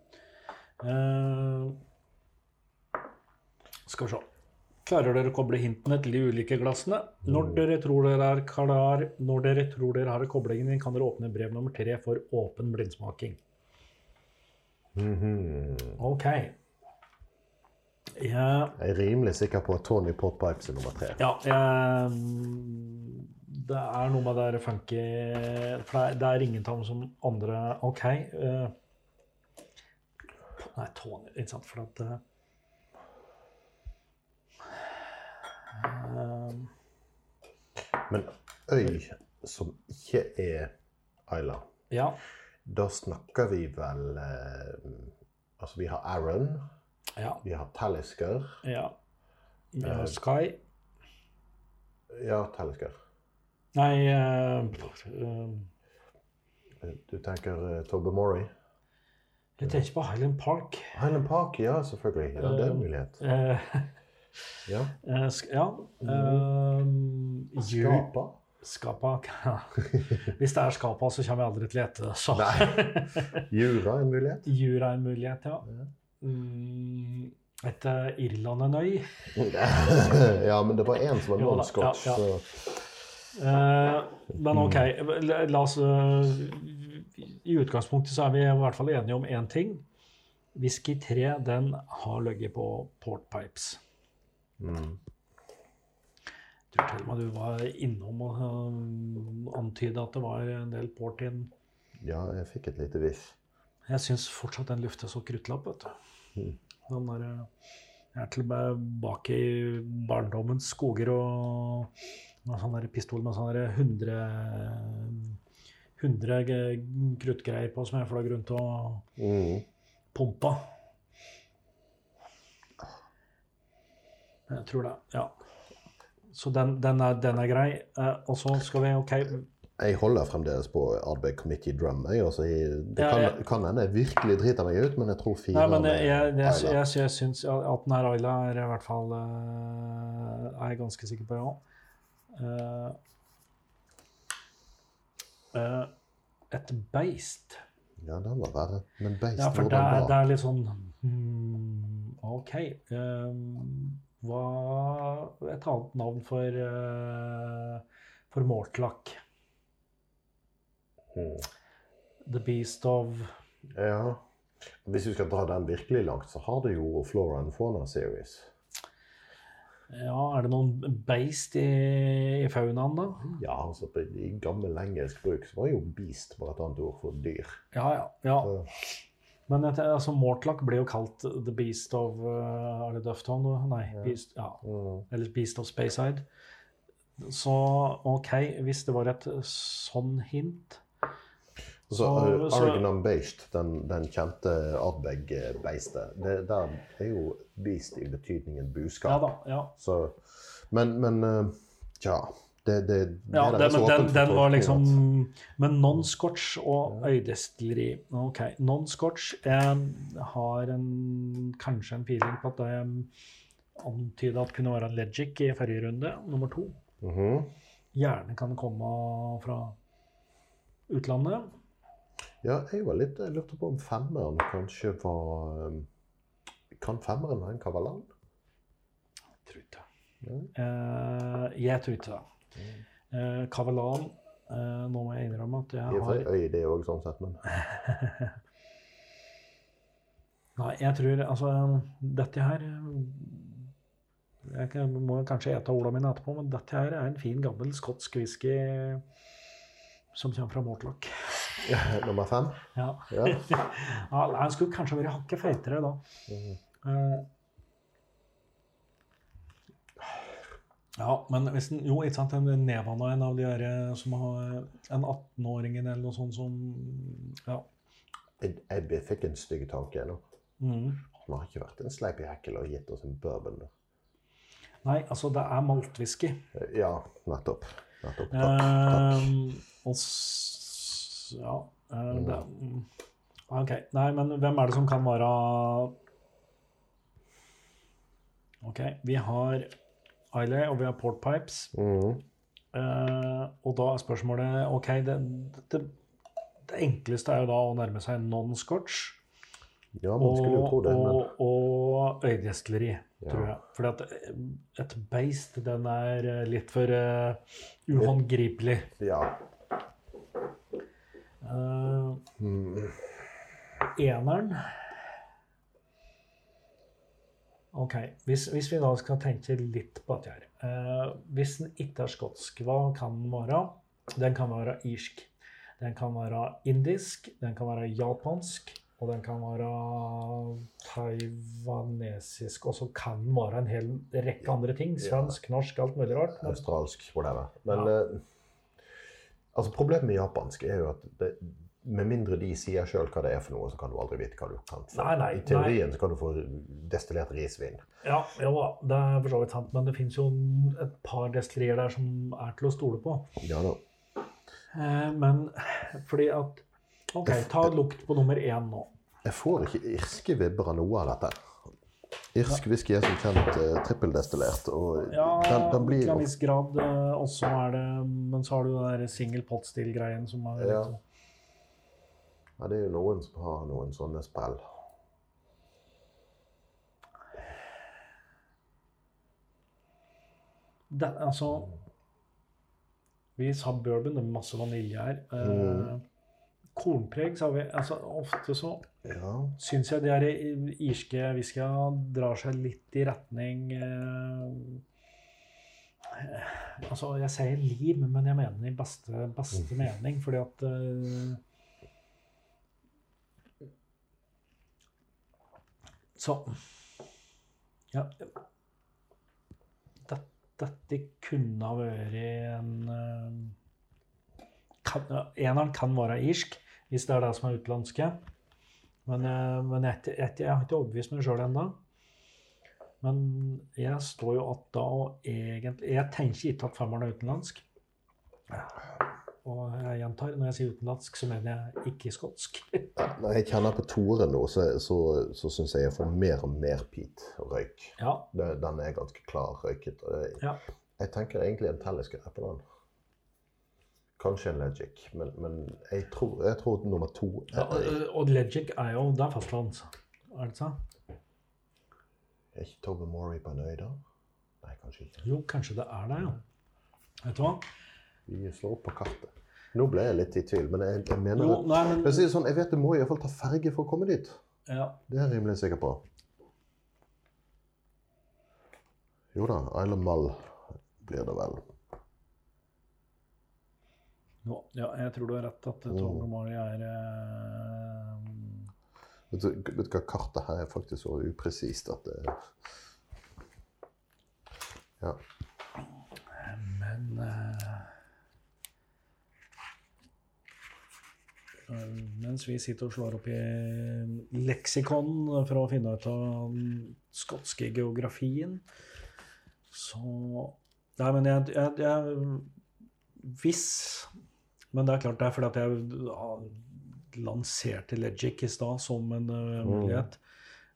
Uh, skal vi se. Klarer dere å koble hintene til de ulike glassene? Når dere tror dere er klar, når dere tror dere har koblingen din, kan dere åpne brev nummer tre for åpen blindsmaking. Mhm. Ok. Jeg, Jeg er rimelig sikker på at Tony Potpipes er nummer tre. ja, jeg Det er noe med det der funky For det er, det er ingen av dem som andre OK. eh, nei, Tony, ikke sant, for at eh, Men øy som ikke er Isla, Ja. da snakker vi vel eh, Altså, vi har Aaron, Ja. vi har Talisker ja. Vi har Sky Ja, Talisker. Nei uh, eh, Du tenker uh, Tobermory? Jeg tenker på Highland Park. Highland Park, ja, selvfølgelig. Ja, det er en mulighet. [laughs] Eh, Ja. eh, sk ja. Eh, jul- Skapa? Skapa. [laughs] Hvis det er skapa, så kommer jeg aldri til å det. Så Nei. Jura en mulighet. jura er en mulighet, ja. Mm, etter Irland en øy. [laughs] ja, men det var én som var non-scotch. ja, ja. så Eh, men OK, la oss uh, I utgangspunktet så er vi i hvert fall enige om én ting. Whisky 3 den har ligget på port mm. Du til og med du var innom og uh, antyda at det var en del port in. Ja, jeg fikk et lite viff. Jeg syns fortsatt den lufter så kruttlapp, vet du. Mm. Den der, eh, jeg er bak i barndommens skoger og med sånn pistol med sånn der 100 100 kruttgreier på som jeg fløy rundt og Mm. pumpa. Jeg tror det, ja. Så den, den, er, den er grei. Eh, og så skal vi OK Jeg holder fremdeles på Ardbeg Committee Drum. Jeg, altså, jeg, det Ja, kan, jeg- kan hende jeg virkelig driter meg ut, men jeg tror fire Nei, men jeg, jeg, jeg, jeg, syns at den her Ayla er i hvert fall uh, Er jeg ganske sikker på, ja. Uh, uh, et beist. Ja, den var verre. Men beist Ja, for det er, det er litt sånn hmm, OK. eh, hva Et annet navn for uh, for Mortlach. Mm. The Beast of Ja. Hvis vi skal dra den virkelig langt, så har du jo Flora and Fauna Series. Ja, er det noen beist i, i faunaen, da? Ja, altså I gammel engelsk bruk så var jo beast bare et annet ord for dyr. Ja, ja. ja. Så, Men altså, Mortlock ble jo kalt The Beast of uh, Er det Dufftown? Nei, Ja. Beast, ja. mm. eller Beast of Speyside. Så OK, hvis det var et sånn hint Så, Så- så- Argonam Beist, den, den kjente Ardbeg-beistet, det der er jo beast i betydningen buskap. Ja da. ja. Så, men, men uh, ja. Det, det, Ja, det den, er den, den var liksom Men non-scotch og øydestilleri. OK. Non-scotch eh, har en, kanskje en feeling på at det antyda at kunne være legic i forrige runde, nummer to. Mhm. Gjerne kan komme fra utlandet. Ja, jeg var litt Jeg lurte på om femmeren kanskje var um, Kan femmeren være en kavalan? Tror ikke det. Ja. Uh, jeg tror ikke det. Eh, Kavalan eh, Nå må jeg innrømme at jeg har seg øy, det òg, sånn sett, men [laughs] Nei, jeg tror altså Dette her Jeg kan- må kanskje ete ordene mine etterpå, men dette her er en fin, gammel skotsk whisky som kommer fra Mortlock. [laughs] Nummer fem? Ja. Ja. [laughs] ja, han skulle kanskje vært hakket feitere da. Mm. Eh, Ja, men hvis den, jo, ikke sant, den Nevana, en av de her eh, som har en 18-åringen eller noe sånt som Ja. Jeg, jeg fikk en stygg tanke nå. Mm. Han har ikke vært en sleip i og gitt oss en bourbon. Nei, altså, det er maltwhisky. Ja, nettopp. Nettopp. Takk. takk. Eh, og s Ja. eh, det, mm. OK. Nei, men hvem er det som kan være OK. Vi har Islay, og vi har Port Pipes. Mm. Eh, og da er spørsmålet OK, det, det, det enkleste er jo da å nærme seg non-scotch. Ja, man skulle jo Og, tro det, men og, og øydestilleri, Ja. tror jeg. Fordi at eh, et beist, den er eh, litt for uh, uhåndgripelig. ja. Uh, Mm. eneren OK. Hvis, hvis vi da skal tenke litt på dette her eh, Hvis den ikke er skotsk, hva kan den være? Den kan være irsk. Den kan være indisk. Den kan være japansk. Og den kan være taiwanesisk. Og så kan den være en hel rekke andre ting. Svensk, norsk, alt mulig rart. Australsk, whatever. Men Ja. eh, altså problemet med japansk er jo at det, med mindre de sier sjøl hva det er for noe, så kan du aldri vite hva du kan få. Nei, nei, I teorien så kan du få destillert risvin. ja, jo da, det er for så vidt sant. Men det fins jo et par destillerier der som er til å stole på. Ja da. Eh, men fordi at OK, ta lukt på nummer én nå. Jeg får ikke irske vibber av noe av dette. Irsk whisky er som kjent eh, trippeldestillert, og Ja, den, den blir til en viss grad. eh, også er det Men så har du den single pot still-greien som er Ja. litt ja, Det er jo noen som har noen sånne sprell. det, Altså Vi sa bourbon, det er masse vanilje her. Eh, Kornpreg, sa vi. Altså, ofte så Ja. syns jeg de her irske whiskya drar seg litt i retning eh, Altså, jeg sier lim, men jeg mener i beste, beste mening, fordi at eh, Så Ja. Dette, dette kunne ha vært en eh, kan, Eneren kan være irsk, hvis det er det som er utenlandske. Men, eh, men jeg, jeg, jeg, har ikke overbevist meg sjøl ennå. Men jeg står jo at da og egentlig Jeg tenker ikke at femmeren er utenlandsk. Og jeg gjentar, når jeg sier utenlandsk, så mener jeg ikke skotsk. [laughs] Når jeg kjenner på Tore nå, så, så, så syns jeg jeg får mer og mer pit og røyk. Ja, den er ganske klar røyket. Ja. jeg tenker egentlig en teleskrep på den. Kanskje en Legic, men, men jeg, tror, jeg tror nummer to ja er, og- og Legic er jo Det er fastlands, er det ikke sant? er ikke Toby Morey på en øy, da? Nei, kanskje ikke. Jo, kanskje det er det, ja. Vet du hva? Vi slår opp på kartet. Nå ble jeg litt i tvil, men jeg, jeg mener Jo, nei, men jeg, sånn, jeg vet du må i hvert fall ta ferge for å komme dit. ja. Det er jeg rimelig sikker på. Jo da, Isle of Mull blir det vel. Jo, ja, jeg tror du har rett at Mm. Tom Mori er eh, Vet du, vet hva, kartet her er faktisk så upresist at det Ja. Men eh, Mens vi sitter og slår opp i leksikon for å finne ut av den skotske geografien, så Nei, men jeg, jeg, jeg Hvis Men det er klart det er fordi at jeg ja, lanserte Legic i stad som en uh, mulighet.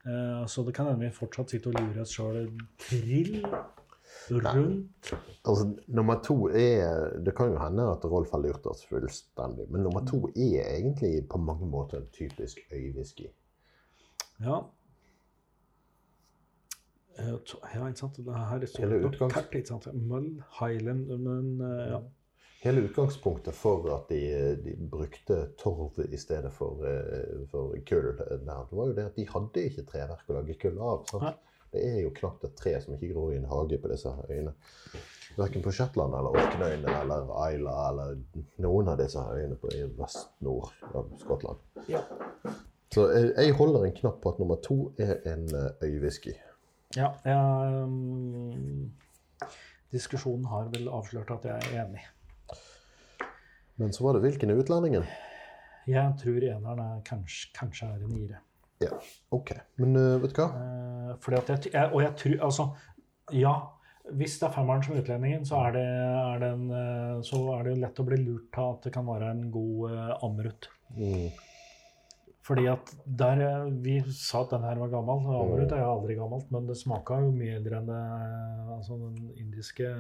Eh, så det kan hende vi fortsatt sitter og lurer oss sjøl trill rundt Altså, nummer to er Det kan jo hende at Rolf har lurt oss fullstendig, men nummer to er egentlig på mange måter en typisk øyvisky. Ja. Eh, Ja, ikke sant. Det her står Hele det på utgangs- kart, ikke sant. Møll, Highland Men eh, ja. Hele utgangspunktet for at de, de brukte torv i stedet for, eh, for kull, der, det var jo det at de hadde ikke treverk å lage kull av. Nei. Det er jo knapt et tre som ikke gror i en hage på disse øyene. Verken på Shetland eller Orknøyene eller Isla eller noen av disse øyene på i vest-nord av Skottland. Ja. Så jeg, holder en knapp på at nummer to er en eh, øywhisky. ja jeg, um, diskusjonen har vel avslørt at jeg er enig. Men så var det hvilken er utlendingen? Jeg tror eneren er kanskje, kanskje er en niere. Ja, OK. Men uh, vet du hva? Uh, fordi at jeg, jeg, og jeg tror Altså, ja. Hvis det er femmeren som utlendingen, så er, det, er det en, eh, så er det lett å bli lurt av at det kan være en god uh, amrut. Mm. Fordi at der Vi sa at den her var gammel. Amrut er jo aldri gammelt, men det smaka jo mye eldre enn det, altså den indiske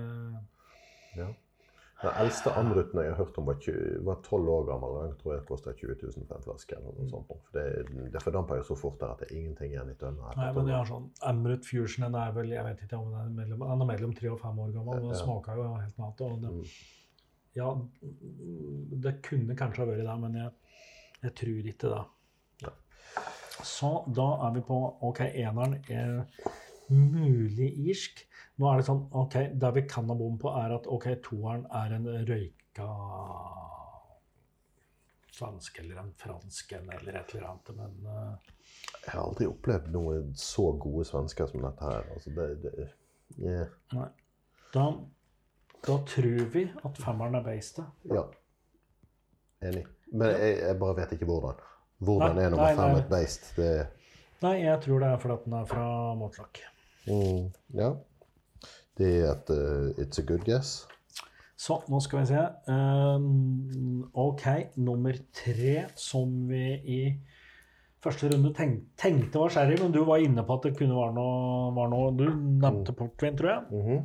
Ja. Den eldste amruten jeg har hørt om, var tolv 12 år gammel. Den tror jeg kosta 20 000 for en flaske. eller noe sånt. For det, det fordamper jo så fort der at det er ingenting igjen i tønna. Nei, men jeg har sånn Amrut Fusion den er vel Jeg vet ikke om den er mellom, den er mellom tre og fem år gammel. Den Ja. smaker jo helt natt. Og det, Mm. ja, det kunne kanskje ha vært det, men jeg, jeg tror ikke det. Nei. Så da er vi på OK, eneren er mulig irsk. Nå er det sånn OK, det vi kan ha bom på, er at OK, toeren er en røyka svensk eller en fransk en eller et eller annet, men uh... Jeg har aldri opplevd noen så gode svensker som dette her. Altså det, det, yeah. Nei. Da, da tror vi at femmeren er beistet. Ja. Enig. Men jeg, jeg bare vet ikke hvordan. Hvordan Nei, er nummer fem et beist? Det, Nei, jeg tror det er fordi den er fra Mortlach. mm, ja. Det er et uh, It's a good guess. Så, nå skal vi se. Um, OK, nummer tre som vi i første runde tenk, tenkte var sherry, men du var inne på at det kunne være noe, var noe Du nevnte portvin, tror jeg. Mm -hmm.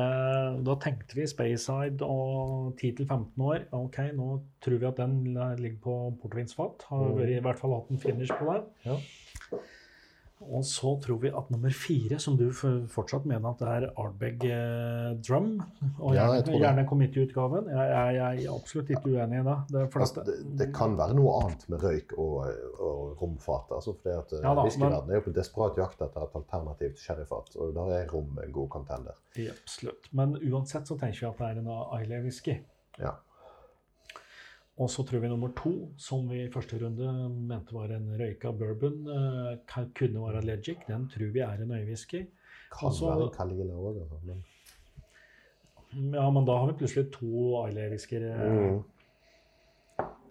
uh, da tenkte vi Spayside og 10-15 år. OK, nå tror vi at den ligger på portvinsfat. Har Mm. i hvert fall hatt en finish på det. Ja. Og så tror vi at nummer fire, som du fortsatt mener at det er Ardbeg eh, Drum, og Ja, gjerne, jeg committee-utgaven, jeg, jeg, jeg er absolutt ikke uenig i det. det, Altså, det, det kan være noe annet med røyk og, og romfat. Altså fordi at Ja da, Whiskyverdenen er jo på desperat jakt etter et alternativt sherryfat. Og da er rom en god contender. Absolutt. Men uansett så tenker vi at det er en Islay-whisky. Ja. Og så tror vi nummer to, som vi i første runde mente var en røyka bourbon, eh, kan, kunne være Legic. Den tror vi er en øyewhisky. Kan Altså- være Caligula òg. Men Ja, men da har vi plutselig to Islay-whisker. eh, Mm.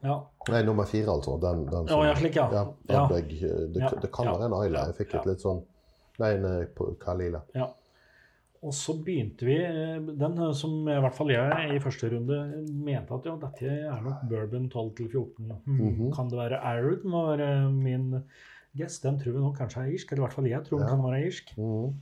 Ja. Nei, nummer fire, altså. Den, den Å, ja, slik, ja. ja, Ja. Jeg, det, det kan være en Islay. Jeg fikk et litt sånn Nei, en eh, Kalila. Ja. Og så begynte vi eh, Den eh, som i hvert fall jeg i første runde mente at ja, dette er nok bourbon 12-14. Hmm, Mhm. Kan det være Arrow? Må være min guess. Den tror vi nok kanskje er irsk. Eller i hvert fall jeg tror den kan være irsk. Mm -hmm.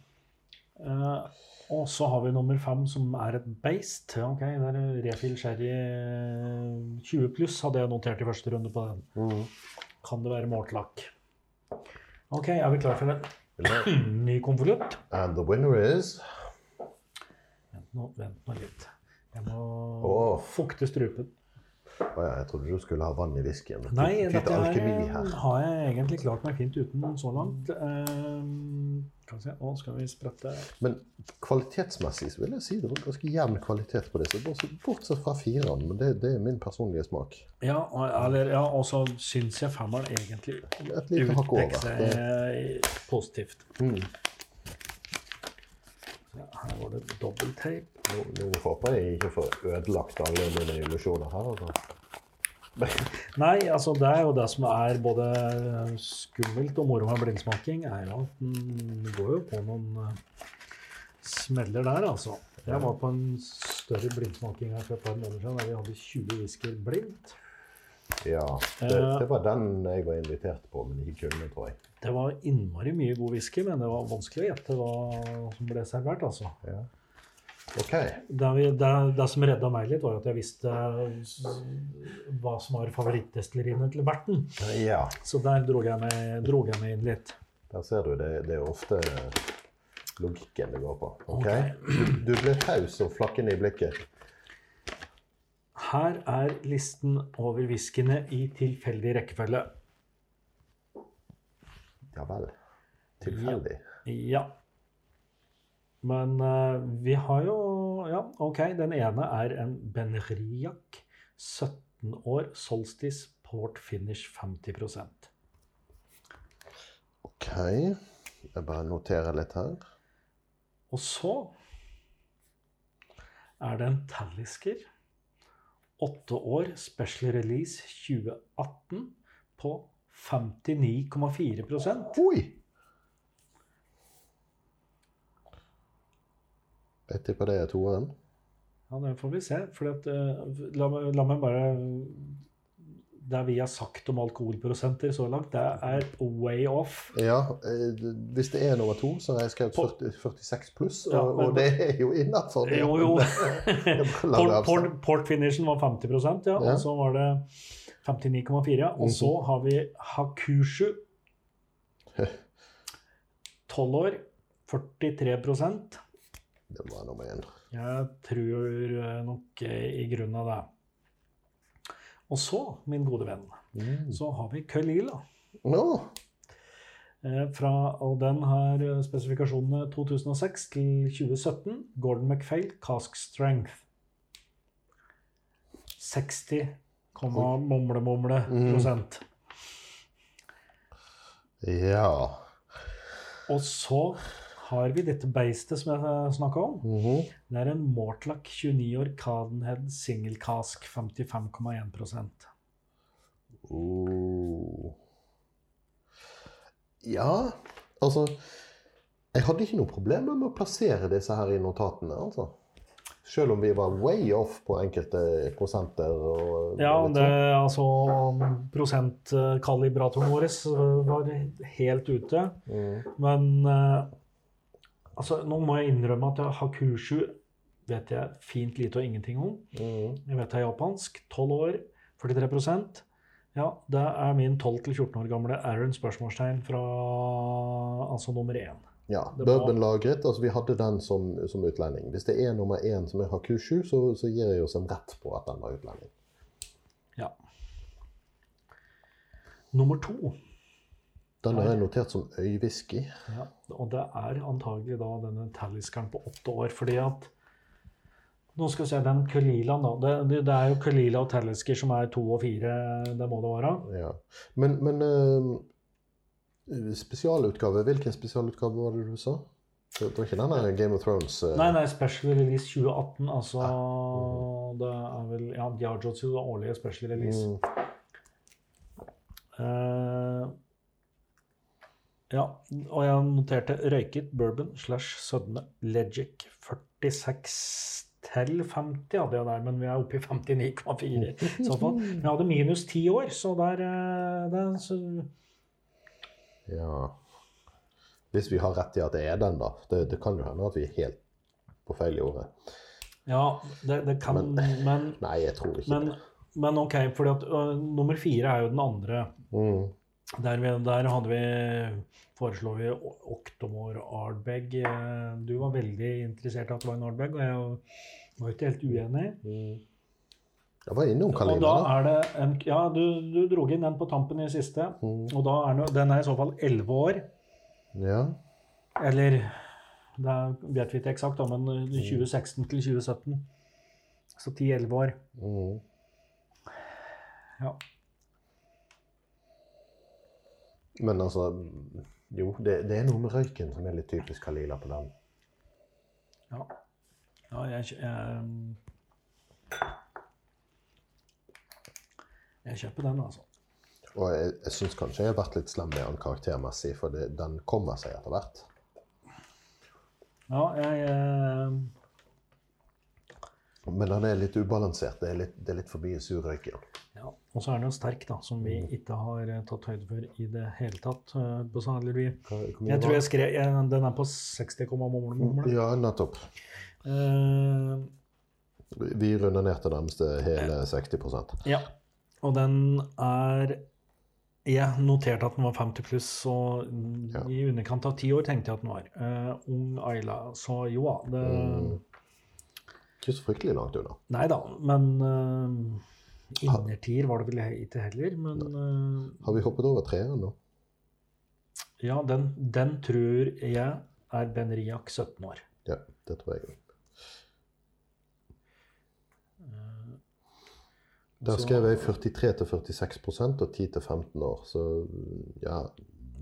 uh, og så har vi nummer fem, som er et beist. Ok, det er refill sherry eh, 20 pluss, hadde jeg notert i første runde på den. Mhm. Kan det være mortlakk? Ok, er vi klar for en [clears throat] ny konvolutt? And the winner is nå, vent nå litt. Jeg må oh. fukte strupen. Å ja, jeg trodde du skulle ha vann i whiskyen. Nei, dette her har jeg egentlig klart meg fint uten så langt. Ehm, kan vi se, nå skal vi sprette Men kvalitetsmessig så vil jeg si det var ganske jevn kvalitet på disse. bortsett- fra fireren, men det, det er min personlige smak. Ja, eller, ja, og så syns jeg femmeren egentlig utpeker seg positivt. mm. Ja, her var det dobbelttape. Nå, nå håper jeg ikke får ødelagt alle mine illusjoner her. Altså. Nei, altså det er jo det som er både skummelt og moro med blindsmaking, er jo at den går jo på noen eh, smeller der, altså. Jeg var på en større blindsmaking her for et par måneder siden der vi hadde 20 whisker blindt. Ja, det, Eh. det var den jeg var invitert på, men ikke kunne, tror jeg. Det var innmari mye god whisky, men det var vanskelig å gjette hva som ble servert, altså. Ja. Ok. Det, det, det som redda meg litt, var at jeg visste hva som var favorittdestilleriene til Berten. Ja, Så der drog jeg meg, dro jeg meg inn litt. der ser du. Det, det er ofte logikken det går på. Ok? okay. Du, du ble taus og flakkende i blikket. Her er listen over whiskyene i tilfeldig rekkefølge. Ja vel. Tilfeldig. Ja. Men uh, vi har jo Ja, OK. Den ene er en Benriac. 17 år. Solstice Port Finish 50 Ok. Jeg bare noterer litt her. Og så er det en Talisker. 8 år. Special Release 2018 på 59,4% Oi! Jeg tipper det er toeren. Ja, det får vi se. For at, eh, la, la meg bare Det vi har sagt om alkoholprosenter så langt, det er way off. Ja, eh, hvis det er nummer to, så har jeg skrevet 40, 46 pluss, og, Ja, men- og det er jo innafor. Jo, jo. [laughs] La [laughs] Port, port, avstå. port finishen var 50 ja, Ja. og så var det 59,4. ja. Og så har vi Hakushu. [laughs] 12 år, 43% Det var nummer én. Jeg tror nok eh, i grunnen av det. Og så, min gode venn, Mm. så har vi Kalila. Nå, Eh, Fra, og den har eh, spesifikasjonene 2006 til 2017. Gordon McFail, Cask Strength. 60, komma mumle, mumle Mm. prosent. ja. Og så har vi dette beistet som jeg snakka om. Mhm. Det er en Mortlack 29 år Cadenhead single cask 55,1% Oh. Ja, altså Jeg hadde ikke noe problem med å plassere disse her i notatene, altså. Selv om vi var way off på enkelte prosenter. Og Ja, det, sånn. altså Prosentkalibratoren vår var helt ute. Mm. Men eh, altså, nå må jeg innrømme at Hakushu vet jeg fint lite og ingenting om. Mm. Jeg vet det er japansk. 12 år, 43% Ja, det er min 12-14 år gamle Aaron spørsmålstegn fra altså nummer én. Ja, Bourbonlagret. Altså, vi hadde den som, som utlending. Hvis det er nummer én som er Hakushu, så, så gir jeg oss en rett på at den var utlending. Ja. Nummer to. Den har jeg notert som øywhisky. Ja, og det er antagelig da denne Taliskeren på åtte år, fordi at Nå skal vi se, den Kulilaen, da. Det, det, er jo Kulila og Talisker som er to og fire, det må det være. Ja. Men, men uh, spesialutgave, hvilken spesialutgave var det du sa? Det var ikke den der Game of Thrones Uh... Nei, nei, Special Release 2018. Altså Det er vel Ja, Diageos årlige Special Release. mm, Eh, ja, og jeg noterte røyket bourbon slash sødme Legic 46 til 50 hadde jeg der, men vi er oppe i 59,4 i så fall. Men jeg hadde minus 10 år, så der, eh, der så, Ja. Hvis vi har rett i at det er den, da. Det, det kan jo hende at vi er helt på feil i ordet. Ja, det, det kan Men, [laughs] Nei, jeg tror ikke men, det. men OK, for nummer fire er jo den andre. Mm. Der, vi, der hadde vi foreslo vi Oktomor Ardbeg. Eh, Du var veldig interessert i at det var en Ardbeg, og jeg var ikke helt uenig. Mm. Jeg var innom Kalina, er Ja, du, du dro inn den på tampen i siste. Mm. Og da er den, den er i så fall 11 år. Ja. Eller det vet vi ikke eksakt, men 2016 til 2017. Så 10-11 år. Mm. Ja. Men altså Jo, det, det er noe med røyken som er litt typisk Kalila på den. Ja, ja jeg, jeg, jeg kjøper den, altså. Og jeg, jeg syns kanskje jeg har vært litt slem med den karaktermessig, for det, den kommer seg etter hvert. Ja, jeg eh, Men den er litt ubalansert. Det er litt, det er litt forbi surrøyken. ja. Og så er den jo sterk, da, som vi ikke har eh, tatt høyde for i det hele tatt. eh, på hvor mye Jeg tror jeg skrev jeg, Den er på 60,mumle. Ja, nettopp. Uh, Vi runder ned til nærmeste hele 60% ja. Og den er Jeg noterte at den var 50 pluss, og mm, Ja. i underkant av ti år tenkte jeg at den var. Uh, ung Ayla. Så jo da. Det, Mm. Ikke så fryktelig langt unna. Nei da, men uh, innertier var det vel ikke heller. Men uh, Har vi hoppet over treeren nå? ja, den, den tror jeg er Ben Riak 17 år. Ja, det tror jeg. Der skrev jeg 43-46% og 10-15 år. Så ja,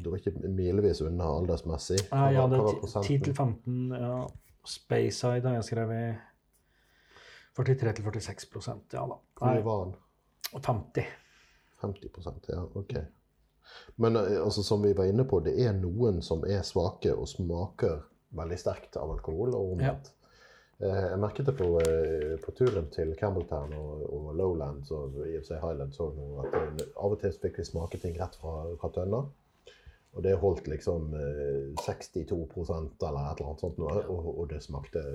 det var ikke milevis unna aldersmessig. Nei, ja, Hva var- hva var hadde prosenten? 10 til 15. Ja. Speyside har jeg skrevet 43 til 46 ja da. Hvor mye var den? 50. 50% ja, ok. Men eh, altså, som vi var inne på, det er noen som er svake og smaker veldig sterkt av alkohol, og omvendt. Ja. Jeg merket det på, eh, på turen til Campbelltown og, og Lowlands og i og for seg Highlands òg at eh, av og til fikk vi smake ting rett fra, fra tønna. Og det holdt liksom eh, 62 eller et eller annet sånt, og, og det smakte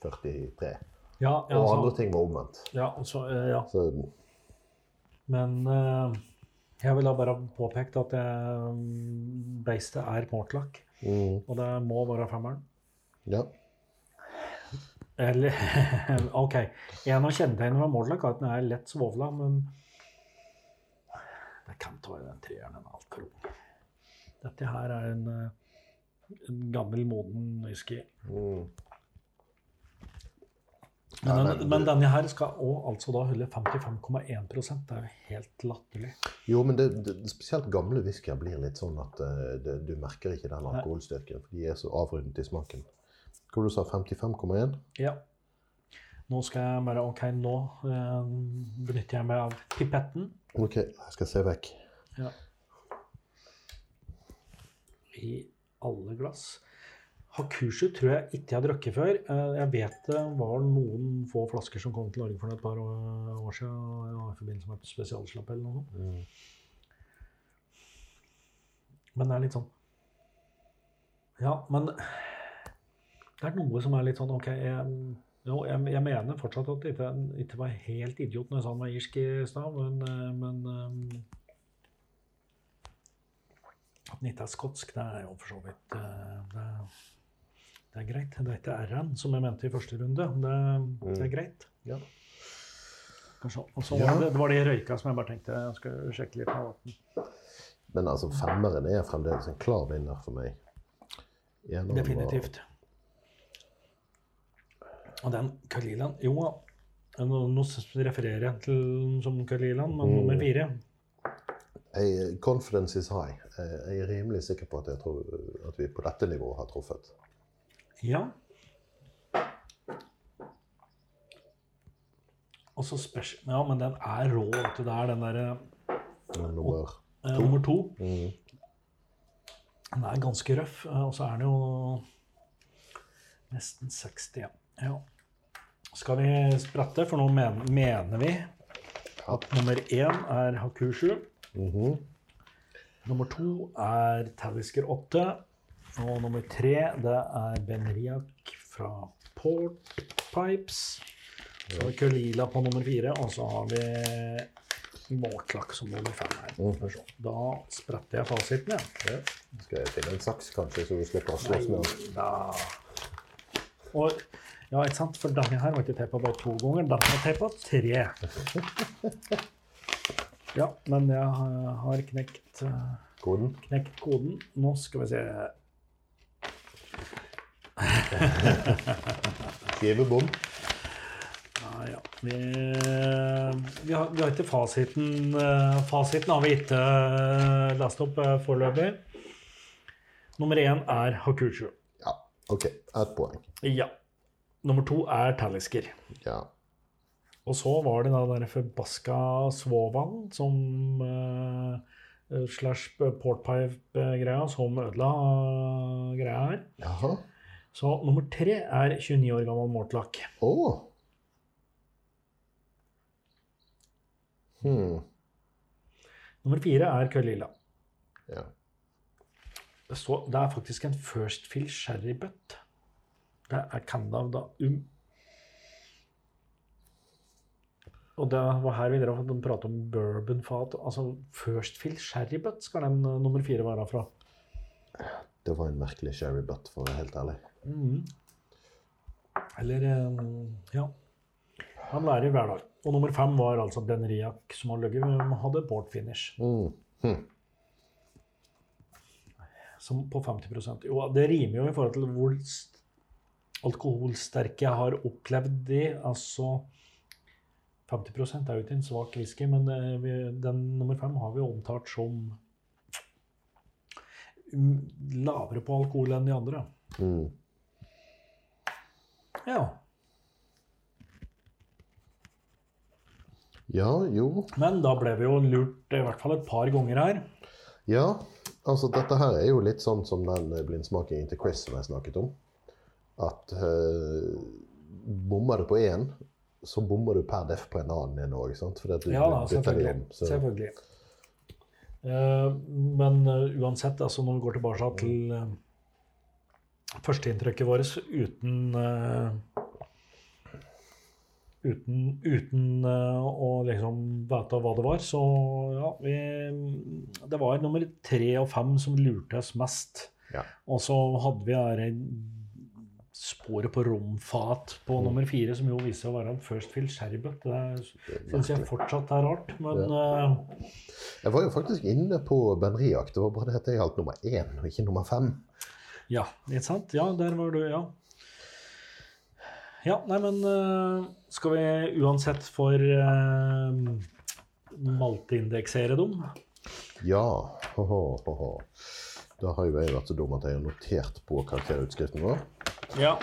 43. Ja, ja, Og så, andre ting var omvendt. ja, så, eh, ja. Så Men uh, jeg vil da bare påpekt at jeg, beistet er mortlakk, mm, og det må være femmeren. ja. Eller [laughs] OK. En av kjennetegnene med mortlakk er at den er lett svovla, men det kan ta i den treeren. Er altfor ung. Dette her er en, eh, en gammel, moden whisky. Mm. Men, Ja, den, men- men denne her skal også altså da holde 55,1 Det er jo helt latterlig. Jo, men det, det, spesielt gamle whiskyer blir litt sånn at eh, det, du merker ikke den alkoholstyrken. For de er så avrundet i smaken. Hva du sa 55,1? Ja. Nå skal jeg bare OK, nå eh, benytter jeg meg av pipetten OK, jeg skal se vekk. i alle glass. Hakushu tror jeg ikke jeg har drukket før. Eh, Jeg vet det var noen få flasker som kom til Norge for et par år siden ja, i forbindelse med et spesialslapp eller noe. Mm. Men det er litt sånn Ja, men det er noe som er litt sånn OK, jeg, jo, jeg, jeg mener fortsatt at jeg ikke, ikke var helt idiot når jeg sa den var irsk i stad, men, eh, men eh, At den ikke er skotsk, det er jo for så vidt det, det er greit. Det er ikke R-en, som jeg mente i første runde. Det, det er greit. Ja. Kanskje. Og så Ja. var det, det var det røyka som jeg bare tenkte jeg skulle sjekke litt med vann. Men altså, femmeren er fremdeles en klar vinner for meg. Gjennom Definitivt. Og den Kalilan Jo da, nå, nå refererer jeg til som Kalilan, men Mm. nummer fire Jeg, confidence is high. Jeg jeg er rimelig sikker på at, jeg tror, at vi på dette nivået har truffet. Ja. Og så spesial Ja, men den er rå. vet du. Det er den derre Nummer Eh, nummer to Mm. Den er ganske røff, eh, og så er den jo nesten 60. Ja. Skal vi sprette, for nå men, mener vi at nummer én er Hakushu. Mhm. Nummer to er Talisker 8. Og nummer tre det er Ben Riak fra Port Pipes. Så har vi Kulila på nummer fire, og så har vi Måklakk som nummer fem her. Mhm. Da spretter jeg fasiten, jeg. Ja. Skal jeg finne en saks, kanskje, så du slipper å slåss med den? Og ja, ikke sant? For denne her var ikke teipa bare to ganger. Den var teipa tre. [laughs] Ja, men jeg har knekt, eh, Koden? knekt koden. Nå skal vi se. Skivebom? Ja, ja. Vi, vi, har, vi har ikke fasiten. eh, Fasiten har vi ikke eh, lest opp eh, foreløpig. Nummer én er Hakushu. Ja. OK. Ett poeng. Ja. Nummer to er Talisker. Ja. Og så var det da den forbaska Svovan som uh, slash portpipe-greia som ødela greia her. Jaha. Så nummer tre er 29 år gammel Mortlach. Oh. Hmm. Nummer fire er Køllila. Ja. Det, det er faktisk en First Fill Sherrybutt. Det er Candav da um. Og det var her vi drev og pratet om bourbonfat. Altså First Fill Sherrybutt skal den eh, nummer fire være fra. Det var en merkelig sherrybutt, for å være helt ærlig. Mhm. Eller eh, Ja. Han lærer hver dag. Og nummer fem var altså Ben Riak, som har ligget hadde port finish. Mm. Hm. Som på 50% Jo, det rimer jo i forhold til hvor st- alkoholsterke jeg har opplevd de. Altså 50 er jo ikke en svak whisky, men eh, den nummer fem har vi omtalt som mm, lavere på alkohol enn de andre. Mm. Ja. Ja, jo. Men da ble vi jo lurt i hvert fall et par ganger her. Ja, altså dette her er jo litt sånn som den blindsmakingen til Chris som jeg snakket om. At uh, bommer du på én, så bommer du per def på en annen en òg. Fordi at du, Ja da, bytter de om. Så, selvfølgelig. Uh, men uh, uansett, altså når vi går tilbake til uh, førsteinntrykket vårt uten eh, Uten, uten eh, å liksom vite hva det var, så ja vi, Det var nummer tre og fem som lurte oss mest. Ja. Og så hadde vi her sporet på romfat på nummer fire, som jo viste seg å være en First Fill Sherbet. Det syns jeg fortsatt er rart, men eh, Jeg var jo faktisk inne på Ben Riak. Det var bare det at jeg gjaldt nummer én, og ikke nummer fem. Ja, ikke sant? Ja, der var du, ja. Ja, nei, men eh, skal vi uansett for uh, malteindeksere dem? Ja. Ho-ho, ho-ho. Da har jo jeg vært så dum at jeg har notert på karakterutskriften vår. Ja.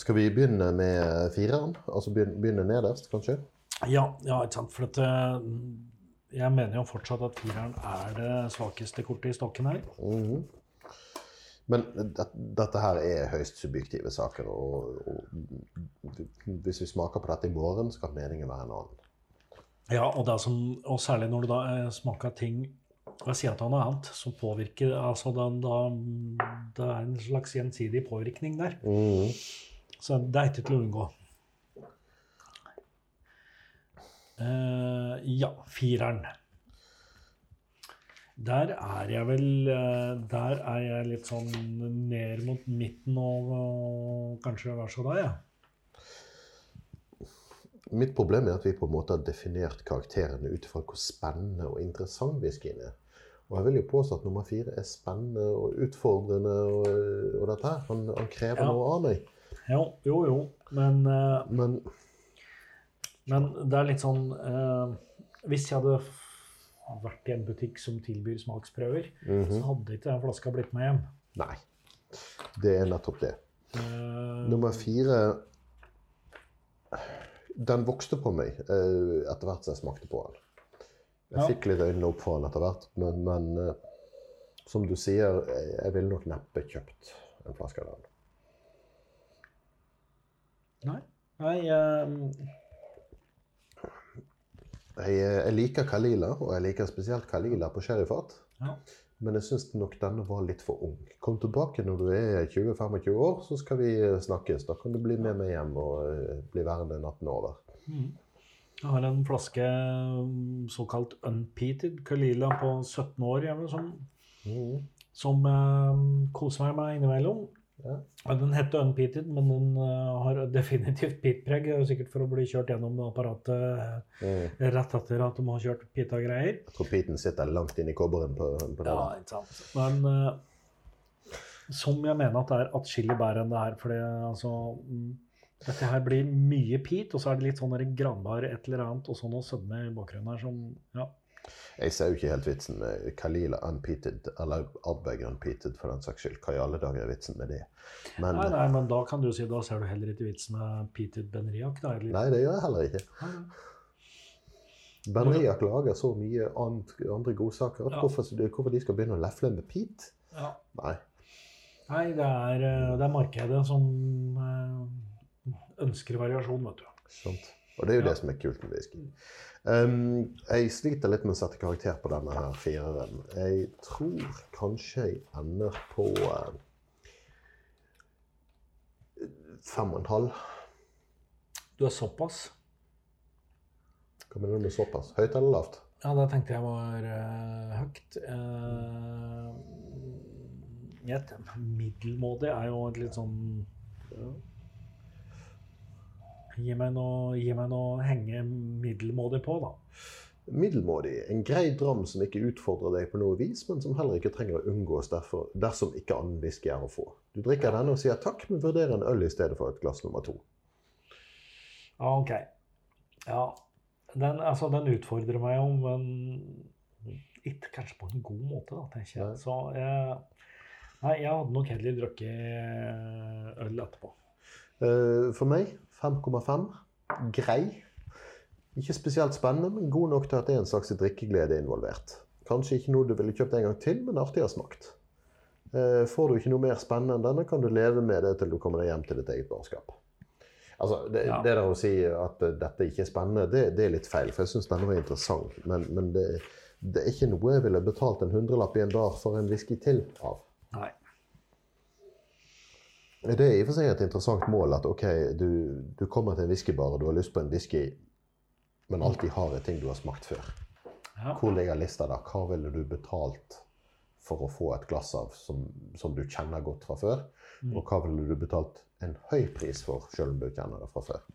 Skal vi begynne med fireren? Altså begynne, nederst, kanskje? Ja, ja, ikke sant. For at, eh, jeg mener jo fortsatt at fireren er det svakeste kortet i stokken her. Mhm. Men det, dette her er høyst subjektive saker, og, og hvis vi smaker på dette i morgen, så kan meningen være en annen. Ja, og, det er som, og særlig når du da eh, smaker ting jeg sier at han noe annet som påvirker altså da, da, Det er en slags gjensidig påvirkning der. Mm. Så det er ikke til å unngå. Uh, ja, fireren. Der er jeg vel eh, Der er jeg litt sånn ned mot midten og, og kanskje vær så da, jeg. Ja. Mitt problem er at vi på en måte har definert karakterene ut ifra hvor spennende og interessant whiskyen er. Og jeg vil jo påstå at nummer fire er spennende og utfordrende, og, og dette her. Han, han krever Ja. noe av meg. Jo, jo, jo. Men, uh, Men men det er litt sånn uh, Hvis jeg hadde vært i en butikk som tilbyr smaksprøver, mhm. så hadde ikke den flaska blitt med hjem. nei. Det er nettopp det. Uh, Nummer fire Den vokste på meg eh, etter hvert som jeg smakte på den. Jeg Ja. fikk litt øynene opp for den etter hvert, men, men eh, som du sier, jeg, jeg ville nok neppe kjøpt en flaske av den. Nei. Nei eh, Jeg, eh, jeg liker Kalila, og jeg liker spesielt Kalila på sherryfat. Ja. Men jeg syns nok denne var litt for ung. Kom tilbake når du er 20-25 år, så skal vi eh, snakkes. Da kan du bli med meg hjem og eh, bli værende natten over. mm. Jeg har en flaske mm, såkalt unpeated Kalila på 17 år hjemme som, mm. som eh, koser meg med innimellom. Ja. Den heter unpeated, men den eh, har definitivt er Sikkert for å bli kjørt gjennom apparatet eh, rett etter at de har kjørt pita greier. Jeg tror peaten sitter langt inn i kobberen på, på det. Ja, ikke sant. Men eh, som jeg mener at det er atskillig bedre enn det her. For altså, mm, dette her blir mye peat, og så er det litt sånn granbar et eller annet, og så noe sødme i bakgrunnen her som Ja. Jeg ser jo ikke helt vitsen med Kalila unpeated, eller Ardbeg unpeated for den saks skyld. Hva i alle dager er vitsen med det? Men Nei, nei, men da kan du si da ser du heller ikke vitsen med peated benriak. Da, eller? nei, det gjør jeg heller ikke. Benriak lager så mye andre godsaker at Ja. hvorfor, hvorfor de skal begynne å lefle med peat? Ja. Nei. Nei, det er, eh, det er markedet som eh, ønsker variasjon, vet du. Sant. Og det er jo Ja. det som er kult med whisky. Um, jeg sliter litt med å sette karakter på denne her fireren. Jeg tror kanskje jeg ender på uh, fem og en halv. Du er såpass. Hva mener du med såpass? Høyt eller lavt? Ja, det tenkte jeg var uh, høyt. Uh, et middelmådig er jo et litt sånn Gi meg noe, gi meg noe henge middelmådig på, da. Middelmådig. En grei dram som ikke utfordrer deg på noe vis, men som heller ikke trenger å unngås derfor, dersom ikke annen whisky er å få. Du drikker denne og sier takk, men vurderer en øl i stedet for et glass nummer to. OK. Ja. Den, altså, den utfordrer meg jo, men ikke kanskje på en god måte, da, tenker jeg. Så jeg Nei, jeg hadde nok heller drukket øl etterpå. Eh, For meg 5,5. Grei. Ikke spesielt spennende, men god nok til at det er en slags drikkeglede involvert. Kanskje ikke noe du ville kjøpt en gang til, men artig å ha smakt. Eh, Får du ikke noe mer spennende enn denne, kan du leve med det til du kommer deg hjem til ditt eget barskap. Altså, det, Ja. det der å si at eh, dette ikke er spennende, det, det er litt feil. For jeg syns denne var interessant. Men, men det, det er ikke noe jeg ville betalt en hundrelapp i en bar for en whisky til av. Nei. Det er i og for seg et interessant mål at ok, du, du kommer til en whiskybar og du har lyst på en whisky, men alt de har en ting du har smakt før. Ja. Hvor ligger lista da? Hva ville du betalt for å få et glass av som, som du kjenner godt fra før? Mm. Og hva ville du betalt en høy pris for, selv om du kjenner det fra før?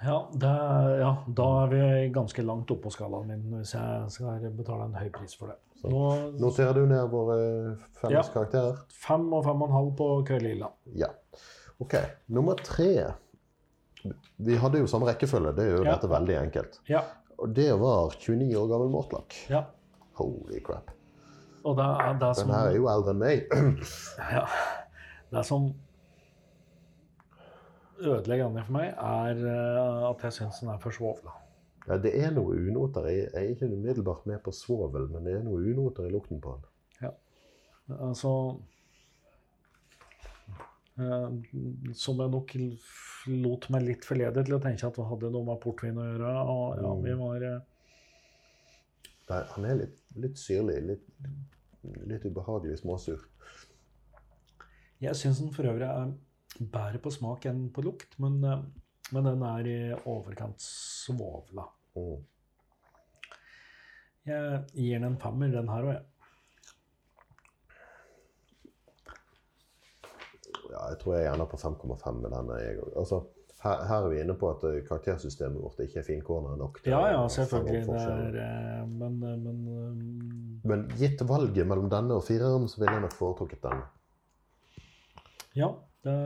Ja, det, ja, da er vi ganske langt oppe på skalaen min hvis jeg skal betale en høy pris for det. Så, Nå Noterer du ned våre felles Ja. karakterer? fem og fem og en halv på Køylila. Ja. Ok, nummer tre. Vi hadde jo samme rekkefølge, det er jo Ja. dette veldig enkelt. Ja. Og det var 29 år gammel Mortlach. ja. Holy crap. Og det er det som Den her er jo eldre enn meg. [clears throat] Ja. Det som ødelegger den for meg, er eh, at jeg syns den er for svovla. Ja, det er noe unoter. Jeg er ikke umiddelbart med på svovel, men det er noe unoter i lukten på den. Altså eh, Som jeg nok lot meg litt forlede til å tenke at det hadde noe med portvin å gjøre. Og ja, Mm. vi var eh, Nei, Han er litt, litt syrlig. Litt, litt ubehagelig småsur. Jeg syns den for øvrig er bedre på smak enn på lukt, men, eh, men den er i overkant svovla. Mm. Jeg gir den en femmer, den her òg, jeg. Ja, jeg tror jeg ender på 5,5 med denne. Jeg, altså, her, her er vi inne på at eh, karaktersystemet vårt ikke er finkornet nok. Ja, ja, selvfølgelig. Det er, eh, men, eh, men Men gitt valget mellom denne og fireren, så ville jeg nok foretrukket denne. Ja, det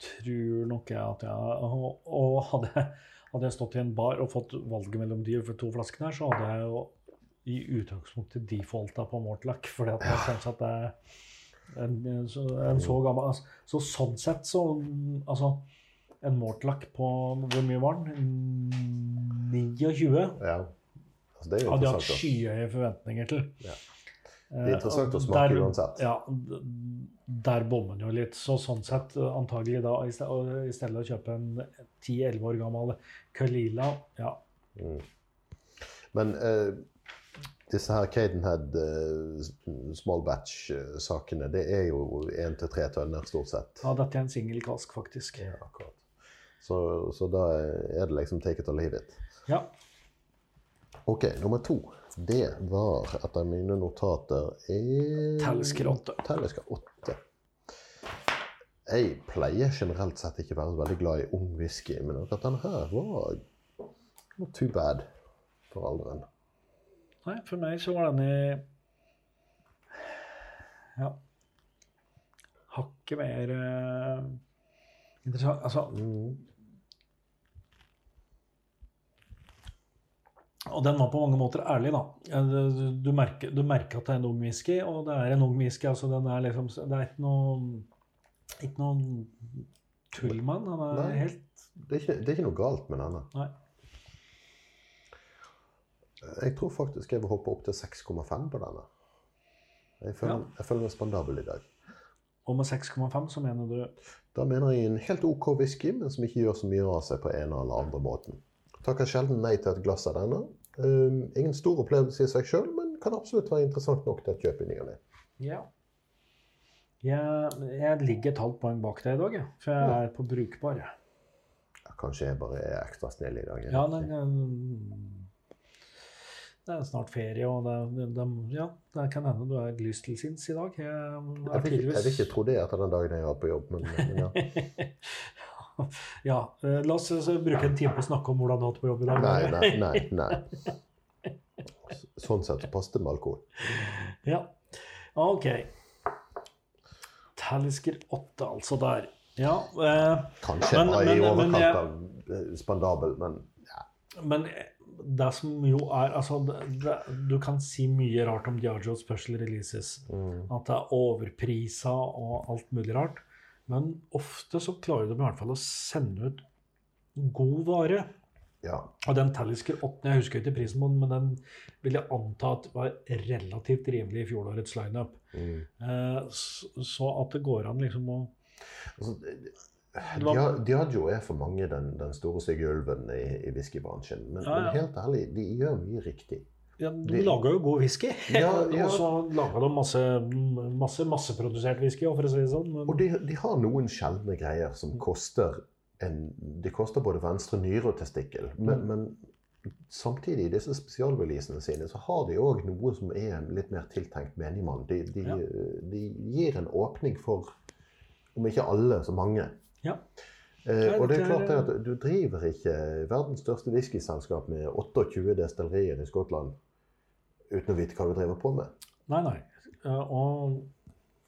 tror nok jeg at jeg Og, og hadde, jeg- hadde jeg stått i en bar og fått valget mellom de for to flaskene her, så hadde jeg jo i utgangspunktet defaulta på Mortlack, fordi at jeg syns at det er en, så, en så gammel altså, Så sånn sett så Altså, en mortlakk på Hvor mye var den? 29? Ja. Altså, det er jo Hadde jeg hatt skyhøye forventninger til. Ja. Eh, Det er interessant å smake der- uansett. Ja, der bommer den jo litt. Så sånn sett eh, antagelig da, i stedet, og å kjøpe en 10-11 år gammel Kalila Ja, Mm. Men eh, disse her Cadenhead eh, small batch-sakene, det er jo én til tre tønner stort sett. ja dette er en singelkask, faktisk. Ja, akkurat. Så, så da er det liksom take it or leave it. Ja. Ok, nummer to. Det var etter mine notater i Talisker 8. Talisker 8. Jeg pleier generelt sett ikke være veldig glad i ung whisky, men akkurat denne her var not too bad for alderen. Nei, for meg så var den i Ja. Hakket mer uh, interessant. Altså, Mm. Og den var på mange måter ærlig, da. Du, merker, du merker at det er en ung whisky, og det er en ung whisky. altså den er liksom, Det er ikke noe ikke noe tull med den. Den er Nei. helt Det, er ikke, det er ikke noe galt med denne. Nei. Jeg tror faktisk jeg vil hoppe opp til 6,5 på denne. Jeg føler, Ja. jeg føler meg spandabel i dag. Og med 6,5 så mener du Da mener jeg en helt OK whisky, men som ikke gjør så mye av seg på en eller andre måten. Takker sjelden nei til et glass av denne. Um, ingen stor opplevelse i seg sjøl, men kan absolutt være interessant nok til et kjøp i ny og ne. Ja. Jeg, jeg ligger et halvt poeng bak deg i dag. For jeg er på brukbar. Ja, Kanskje jeg bare er ekstra snill i dag. Ja, Det er snart ferie, og det, det, ja, det kan hende du er lyst til sinns i dag. Jeg, jeg, vil, ikke- jeg vil ikke tro det etter den dagen jeg har hatt på jobb, men, men ja. [laughs] [laughs] ja, eh, la oss eh, bruke en time på å snakke om hvordan du har hatt på jobb i dag. Nei, nei, [laughs] nei. nei. Sånn sett så passet det med alkohol. Ja, ok. Talisker 8, altså der. Ja, eh, Kanskje Men- i men overkant av eh, spandabel, men men det som jo er Altså, det, det, du kan si mye rart om Diageo Special Releases. mm, At det er overprisa og alt mulig rart. Men ofte så klarer de i hvert fall å sende ut god vare. ja. Og den Talisker 8, jeg husker ikke prisen på den, men den vil jeg anta at var relativt rimelig i fjorårets lineup. Mm. Eh, så, at det går an liksom å Altså, de, har, Diageo er for mange den, den store stygge ulven i, i whiskybransjen. Men, Ja, ja. men helt ærlig, de gjør mye riktig. Ja, De Det- lager jo god whisky. Ja, [laughs] ja. og så laga de masse, masse masseprodusert whisky, for å si det sånn. Og de, de har noen sjeldne greier som koster en De koster både venstre nyre og testikkel. Men, Mm. men samtidig, i disse spesialreleasene sine, så har de òg noe som er litt mer tiltenkt menigmann. De, de, Ja. de gir en åpning for, om ikke alle, så mange. Ja. Eh, og det er- klart at du driver ikke verdens største whiskyselskap med 28 destillerier i Skottland uten å vite hva du driver på med. nei, nei. Eh, Og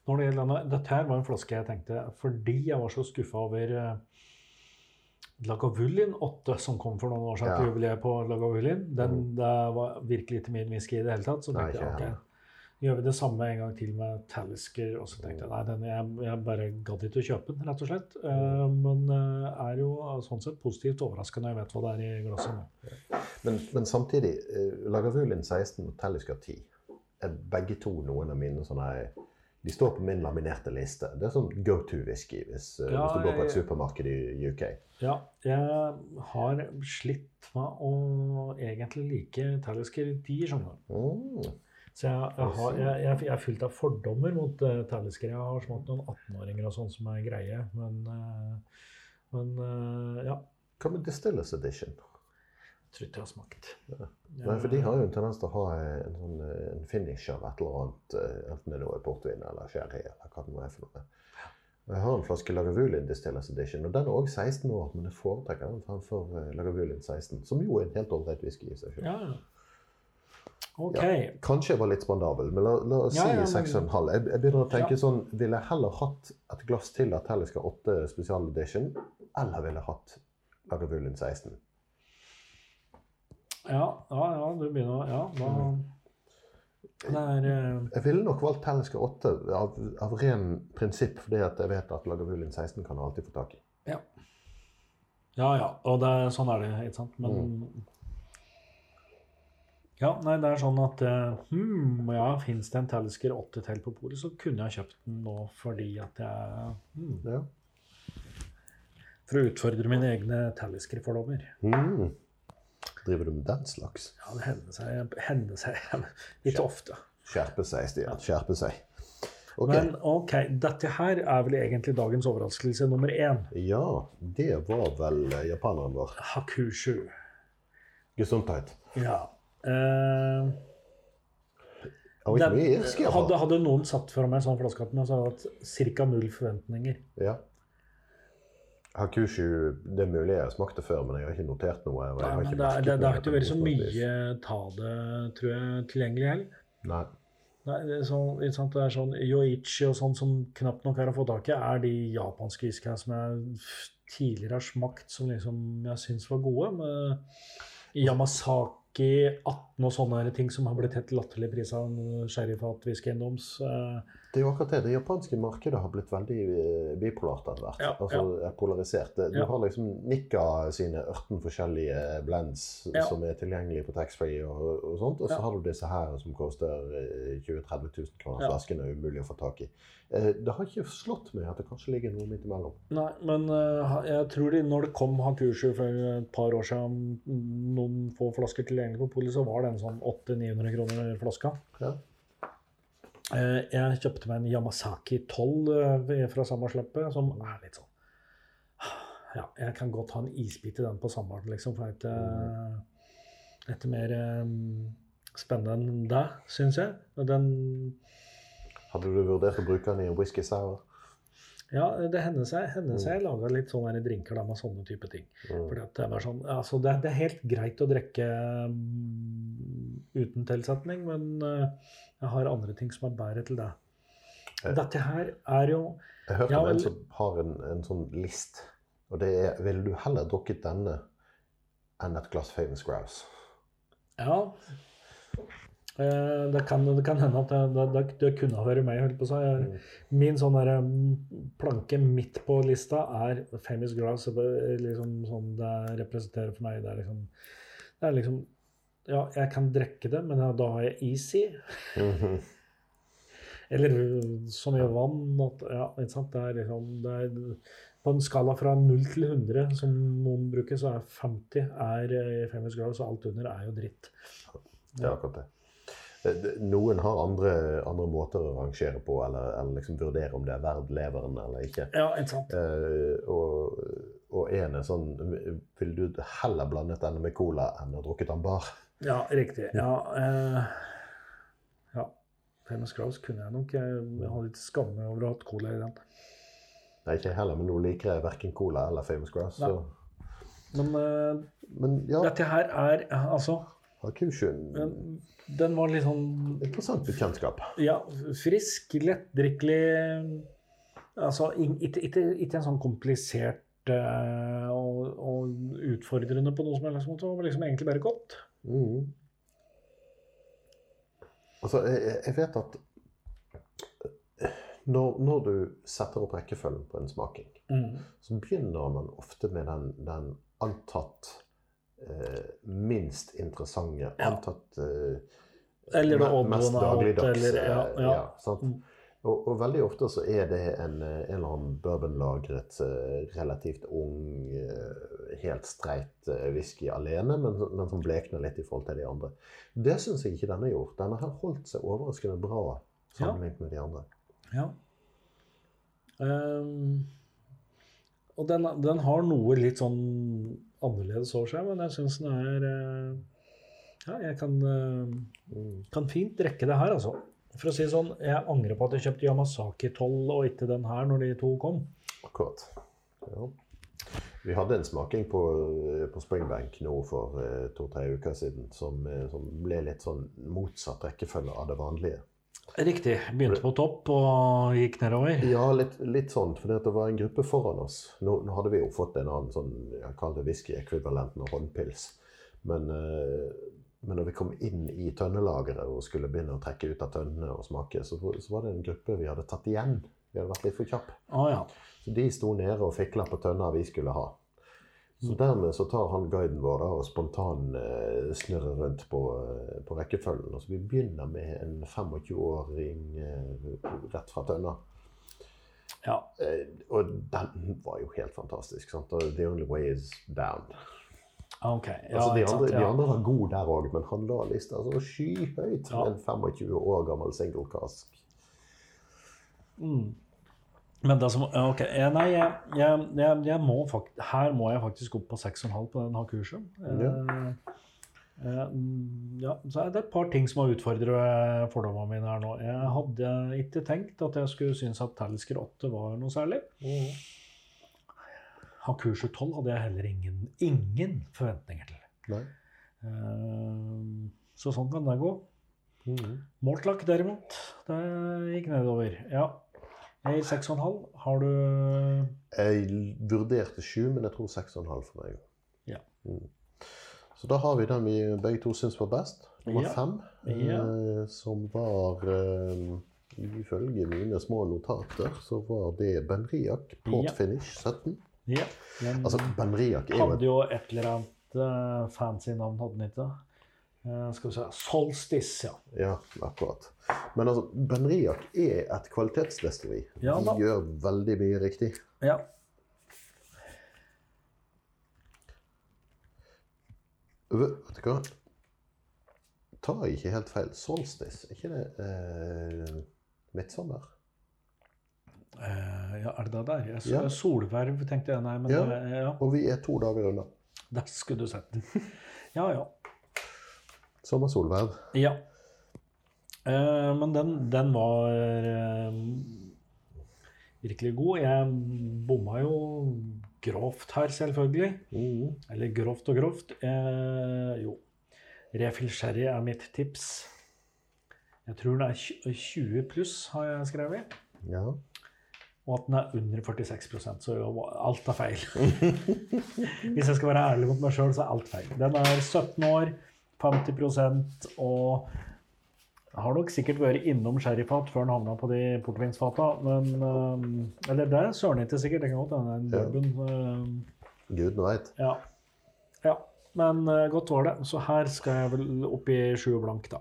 når det gjelder dette her var en flaske jeg tenkte fordi jeg var så skuffa over uh, Lagavulin 8 som kom for noen år siden Ja. til jubileet på Lagavulin. Den Mm. det var virkelig ikke min whisky i det hele tatt. Så tenkte jeg heller. Gjør vi det samme en gang til med Talisker. Og så tenkte jeg nei, den, jeg, jeg bare gadd ikke å kjøpe den, rett og slett. Uh, men uh, er jo eh, sånn sett positivt overraska når jeg vet hva det er i glasset nå. Men, men samtidig, uh, Lagavulin 16 og Talisker 10 er begge to noen av mine sånne De står på min laminerte liste. Det er sånn go to-whisky hvis, Ja, hvis du går på et supermarked i UK. Ja, jeg har slitt med å egentlig like Talisker 10, skjønner du. Mm. Så jeg, jeg, har, jeg, jeg, er fylt av fordommer mot uh, Talisker. Jeg har smakt noen 18-åringer og sånn som er greie, men, uh, men uh, ja. Hva med Distillers Edition? Jeg tror ikke jeg har smakt. Nei, for De har jo en tendens til å ha en, sånn, eh, en finish av et eller annet, eh, enten det nå er portvin eller sherry eller hva det nå er for noe. Jeg har en flaske Lagavulin Distillers Edition, og den er òg 16 år, men jeg foretrekker den fremfor eh, Lagavulin 16, som jo er en helt ålreit whisky i seg selv. Ja, ja. Kanskje jeg var litt spandabel, men la, la oss Ja, si men- 6,5. Jeg, jeg begynner å tenke sånn Ville jeg heller hatt et glass til av Tellisker 8 Special Edition, eller ville jeg hatt Lagavulin 16? Ja, ja, ja, du begynner Ja, da Det er uh... Jeg ville nok valgt Tellisker 8 av, av ren prinsipp, fordi jeg vet at Lagavulin 16 kan jeg alltid få tak i. Ja. Ja, ja. Og det, sånn er det, ikke sant. Men Ja, nei, det er sånn at eh, hmm, ja, fins det en Talisker 8 til på polet, så kunne jeg kjøpt den nå fordi at jeg hmm, Ja. For å utfordre mine egne Talisker-fordommer. Mm. Driver du med den slags? Ja, det hender seg, hender seg [laughs] litt ofte. Skjerpe seg, Stian. Skjerpe seg. Okay. Men OK, dette her er vel egentlig dagens overraskelse nummer én. Ja, det var vel eh, japaneren vår. Hakushu. Gesundheit. Ja. Eh, den- irsk, i hadde, hadde noen satt for meg sånn flaske at så hadde jeg hatt ca. null forventninger. Ja. Hakushu, det er mulig jeg har smakt det før, men jeg har ikke notert noe. har men ikke det, er- det, det har ikke vært så mye ta det, tror jeg, tilgjengelig heller. Nei. Nei, det er sånn, ikke sant, det er sånn Yoichi og sånn som knapt nok har fått få tak i, er de japanske whiskyene som jeg tidligere har smakt, som liksom jeg syns var gode. Med Yamasaki 18 og sånne ting som har blitt helt latterlig prisa av whiskyeiendoms. Eh, Det er jo akkurat det. Det japanske markedet har blitt veldig eh, bipolart etter hvert. Ja, altså ja. polarisert. Du Ja. har liksom Nikka sine 18 forskjellige blends Ja. som er tilgjengelige på taxfree og, og sånt. Og så Ja. har du disse her som koster eh, 20 000-30 000 kroner. Ja. Flasken er umulig å få tak i. Eh, Det har ikke slått meg at det kanskje ligger noe midt imellom. Nei, men eh, jeg tror de, når det kom Hakushu for et par år siden, noen få flasker tilgjengelig på polet, så var den sånn 800-900 kroner flaska. Ja. Eh, Jeg kjøpte meg en Yamasaki 12 eh, fra samme som er litt sånn [sighs] Ja, jeg kan godt ha en isbit i den på sommeren, liksom, for det er ikke mer eh, spennende enn det, syns jeg. Den Hadde du vurdert å bruke den i en whisky sour? Ja, det hender seg, hender seg jeg lager litt sånne drinker da, med sånne type ting. Mm. Fordi at det, er sånn, altså det, det er helt greit å drikke mm, uten tilsetning, men eh, jeg har andre ting som er bedre til det. Eh. Dette her er jo Jeg hørte om en som har en, en sånn list, og det er Ville du heller drukket denne enn et glass Famous Grouse? Ja. Eh, Det kan, det kan hende at det, det, det, kunne ha vært meg. holdt på å si. Mm. Min sånn der, mm, planke midt på lista er Famous grass Liksom, sånn det representerer for meg. Det er liksom, det er liksom Ja, jeg kan drikke det, men da har jeg easy. Mhm. [laughs] Eller så mye vann at Ja, ikke sant. Det er liksom det er, På en skala fra 0 til 100, som noen bruker, så er 50 er eh, Famous grass, og alt under er jo dritt. Det er akkurat det. Eh, Noen har andre, andre måter å rangere på, eller, eller liksom vurdere om det er verdt leveren eller ikke. Ja, ikke sant. Uh, og, og en er sånn Vil du heller blandet denne med cola enn å drukket den bar? Ja, riktig. Ja, uh, ja. Famous Grouse kunne jeg nok. Jeg, hadde litt skamme over å ha hatt cola i den. Nei, ikke heller, men nå liker jeg verken cola eller Famous Grouse. Men uh, Men ja, dette her er altså Hakushin den, den var litt sånn Interessant bekjentskap. Ja, frisk, lettdrikkelig Altså ikke, en sånn komplisert uh, og, og utfordrende på noe som helst måte, men liksom egentlig bare godt. Mm. Altså, jeg, jeg vet at når, når du setter opp rekkefølgen på en smaking, så begynner man ofte med den, den antatt minst interessante, Ja. antatt eh, Eller det mest dagligdags. eller- ja, ja. ja. sant? Mm. Og, og veldig ofte så er det en, eh, en eller annen bourbonlagret, eh, relativt ung, eh, helt streit eh, whisky alene, men, men som blekner litt i forhold til de andre. Det syns jeg ikke denne gjorde. Denne har holdt seg overraskende bra sammenlignet med de andre. Ja. Um, og den, den har noe litt sånn annerledes over seg, men jeg syns den er eh, Ja, jeg kan, eh, kan fint rekke det her, altså. For å si sånn, jeg angrer på at jeg kjøpte Yamasaki 12 og ikke den her når de to kom. Akkurat. Ja. Vi hadde en smaking på, på Springbank nå for eh, to-tre uker siden som, eh, som ble litt sånn motsatt rekkefølge av det vanlige. Riktig. Begynte på topp og gikk nedover. Ja, litt, litt sånn, for det var en gruppe foran oss. Nå, nå hadde vi jo fått en annen sånn, jeg kaller det whisky-ekvivalenten av håndpils. Men, eh, men når vi kom inn i tønnelageret og skulle begynne å trekke ut av tønnene og smake, så, så var det en gruppe vi hadde tatt igjen. Vi hadde vært litt for kjappe. Ah, ja. Så de sto nede og fikla på tønner vi skulle ha. Så dermed så tar han guiden vår da, og spontan snurrer rundt på, eh, på rekkefølgen. Så vi begynner med en 25-åring eh, rett fra Tønna. Ja. Og den var jo helt fantastisk. sant? Og The Only Way Is Down. Okay. Ja, altså, de, andre, sant? andre, de andre var gode der òg, men han la lista så skyhøyt Ja. en 25 år gammel single cask. Mm. Men det som OK. eh, Nei, jeg, jeg, jeg, jeg må fakt, her må jeg faktisk opp på 6,5 på denne kurset. Eh, eh, mm, ja, så er det et par ting som har utfordret fordommene mine her nå. Jeg hadde ikke tenkt at jeg skulle synes at Talisker 8 var noe særlig. Hakushu 12 hadde jeg heller ingen, ingen forventninger til. Nei. Eh, så sånn kan det gå. Mm. Mortlach, derimot, det gikk nedover. Ja. Jeg gir 6,5. Har du Jeg vurderte sju, men jeg tror seks og en halv for meg. Ja. Mm. Så da har vi den vi begge to syns var best. Nummer Ja. fem. Ja. Eh, som var eh, Ifølge mine små notater så var det Benriak Port. Finish 17. Ja. Den Altså, Benriak er jo hadde jo et eller annet eh, fancy navn, hadde den ikke? Eh, skal vi se Solstice, ja. Ja, akkurat. Men altså, Benriak er et kvalitetsdestilleri. Ja da. De gjør veldig mye riktig. ja. Vet du hva? Tar jeg ikke helt feil? Solstice, er ikke det eh, midtsommer? Eh, ja, er det det der? Jeg, Ja. Solverv, tenkte jeg. Nei, men Ja. det- ja. Og vi er to dager unna. [laughs] Der skulle du sett den. Ja, ja. Solveig. Ja. Eh, men den, den var eh, virkelig god. Jeg bomma jo grovt her, selvfølgelig. Mm. Eller grovt og grovt. Eh, jo. Refil sherry er mitt tips. Jeg tror den er 20 pluss, har jeg skrevet. Ja. Og at den er under 46 så alt er feil. [laughs] Hvis jeg skal være ærlig mot meg sjøl, så er alt feil. Den er 17 år, 50% og har nok sikkert vært innom sherryfat før han havna på de portvinsfata. Men øhm, Eller det søren ikke sikkert. Det kan godt hende en bourbon. øhm, Gud veit. ja. ja. Men øh, godt var det. Så her skal jeg vel opp i sju blank, da.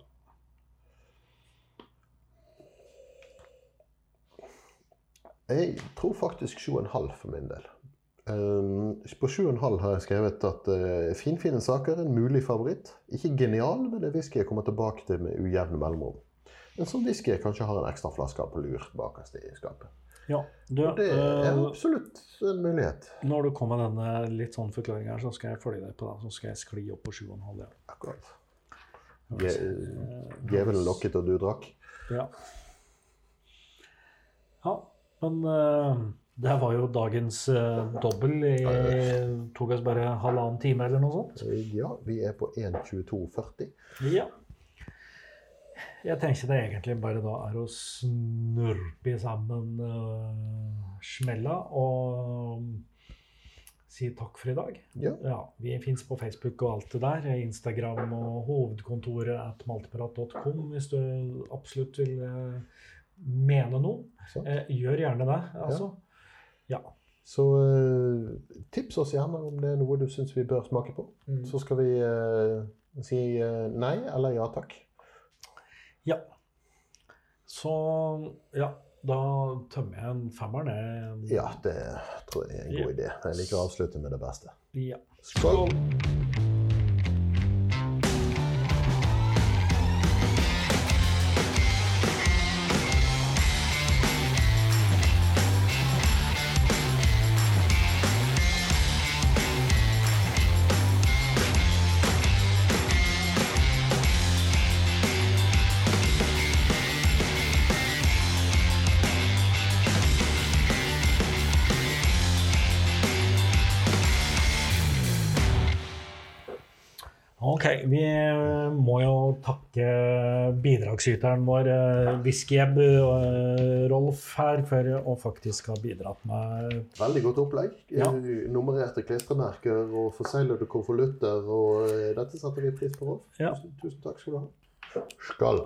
Jeg tror faktisk 7,5 for min del. Um, på 7,5 har jeg skrevet at uh, finfine saker er en mulig favoritt. Ikke genial, men det er whisky jeg kommer tilbake til med ujevne mellomrom. En sånn whisky jeg kanskje har en ekstra flaske på lur bakerst i skapet. Ja, du, det er øh, absolutt en mulighet. når du kommer med denne litt sånn forklaringen her, så skal jeg følge deg på den. Så skal jeg skli opp på 7,5. Ja. Akkurat. Djevelen lokket og du drakk. Ja. ja, men eh, det var jo dagens uh, dobbel. i- tok oss bare halvannen time eller noe sånt. Ja, vi er på 1.22,40. Ja. Jeg tenkte det egentlig bare da er å snurpe sammen uh, smella og si takk for i dag. Ja. Ja, Vi fins på Facebook og alt det der. Instagram og hovedkontoret at maltprat.com hvis du absolutt vil uh, mene noe. Eh, gjør gjerne det, altså. Ja. Så eh, tips oss gjerne om det er noe du syns vi bør smake på. Mm. Så skal vi eh, si eh, nei eller ja takk. ja. Så ja, da tømmer jeg en femmer ned. Ja, det tror jeg er en god idé. Jeg liker å avslutte med det beste. Ja. Skål! Vi må jo takke bidragsyteren vår, eh, Whiskyjeb, eh, Rolf, her, for å faktisk ha bidratt med Veldig godt opplegg. Ja. Eh, Nummererte klistremerker og forseglede konvolutter. Og eh, dette setter vi pris på. Rolf. Ja. Tusen, tusen takk skal du ha. Skål!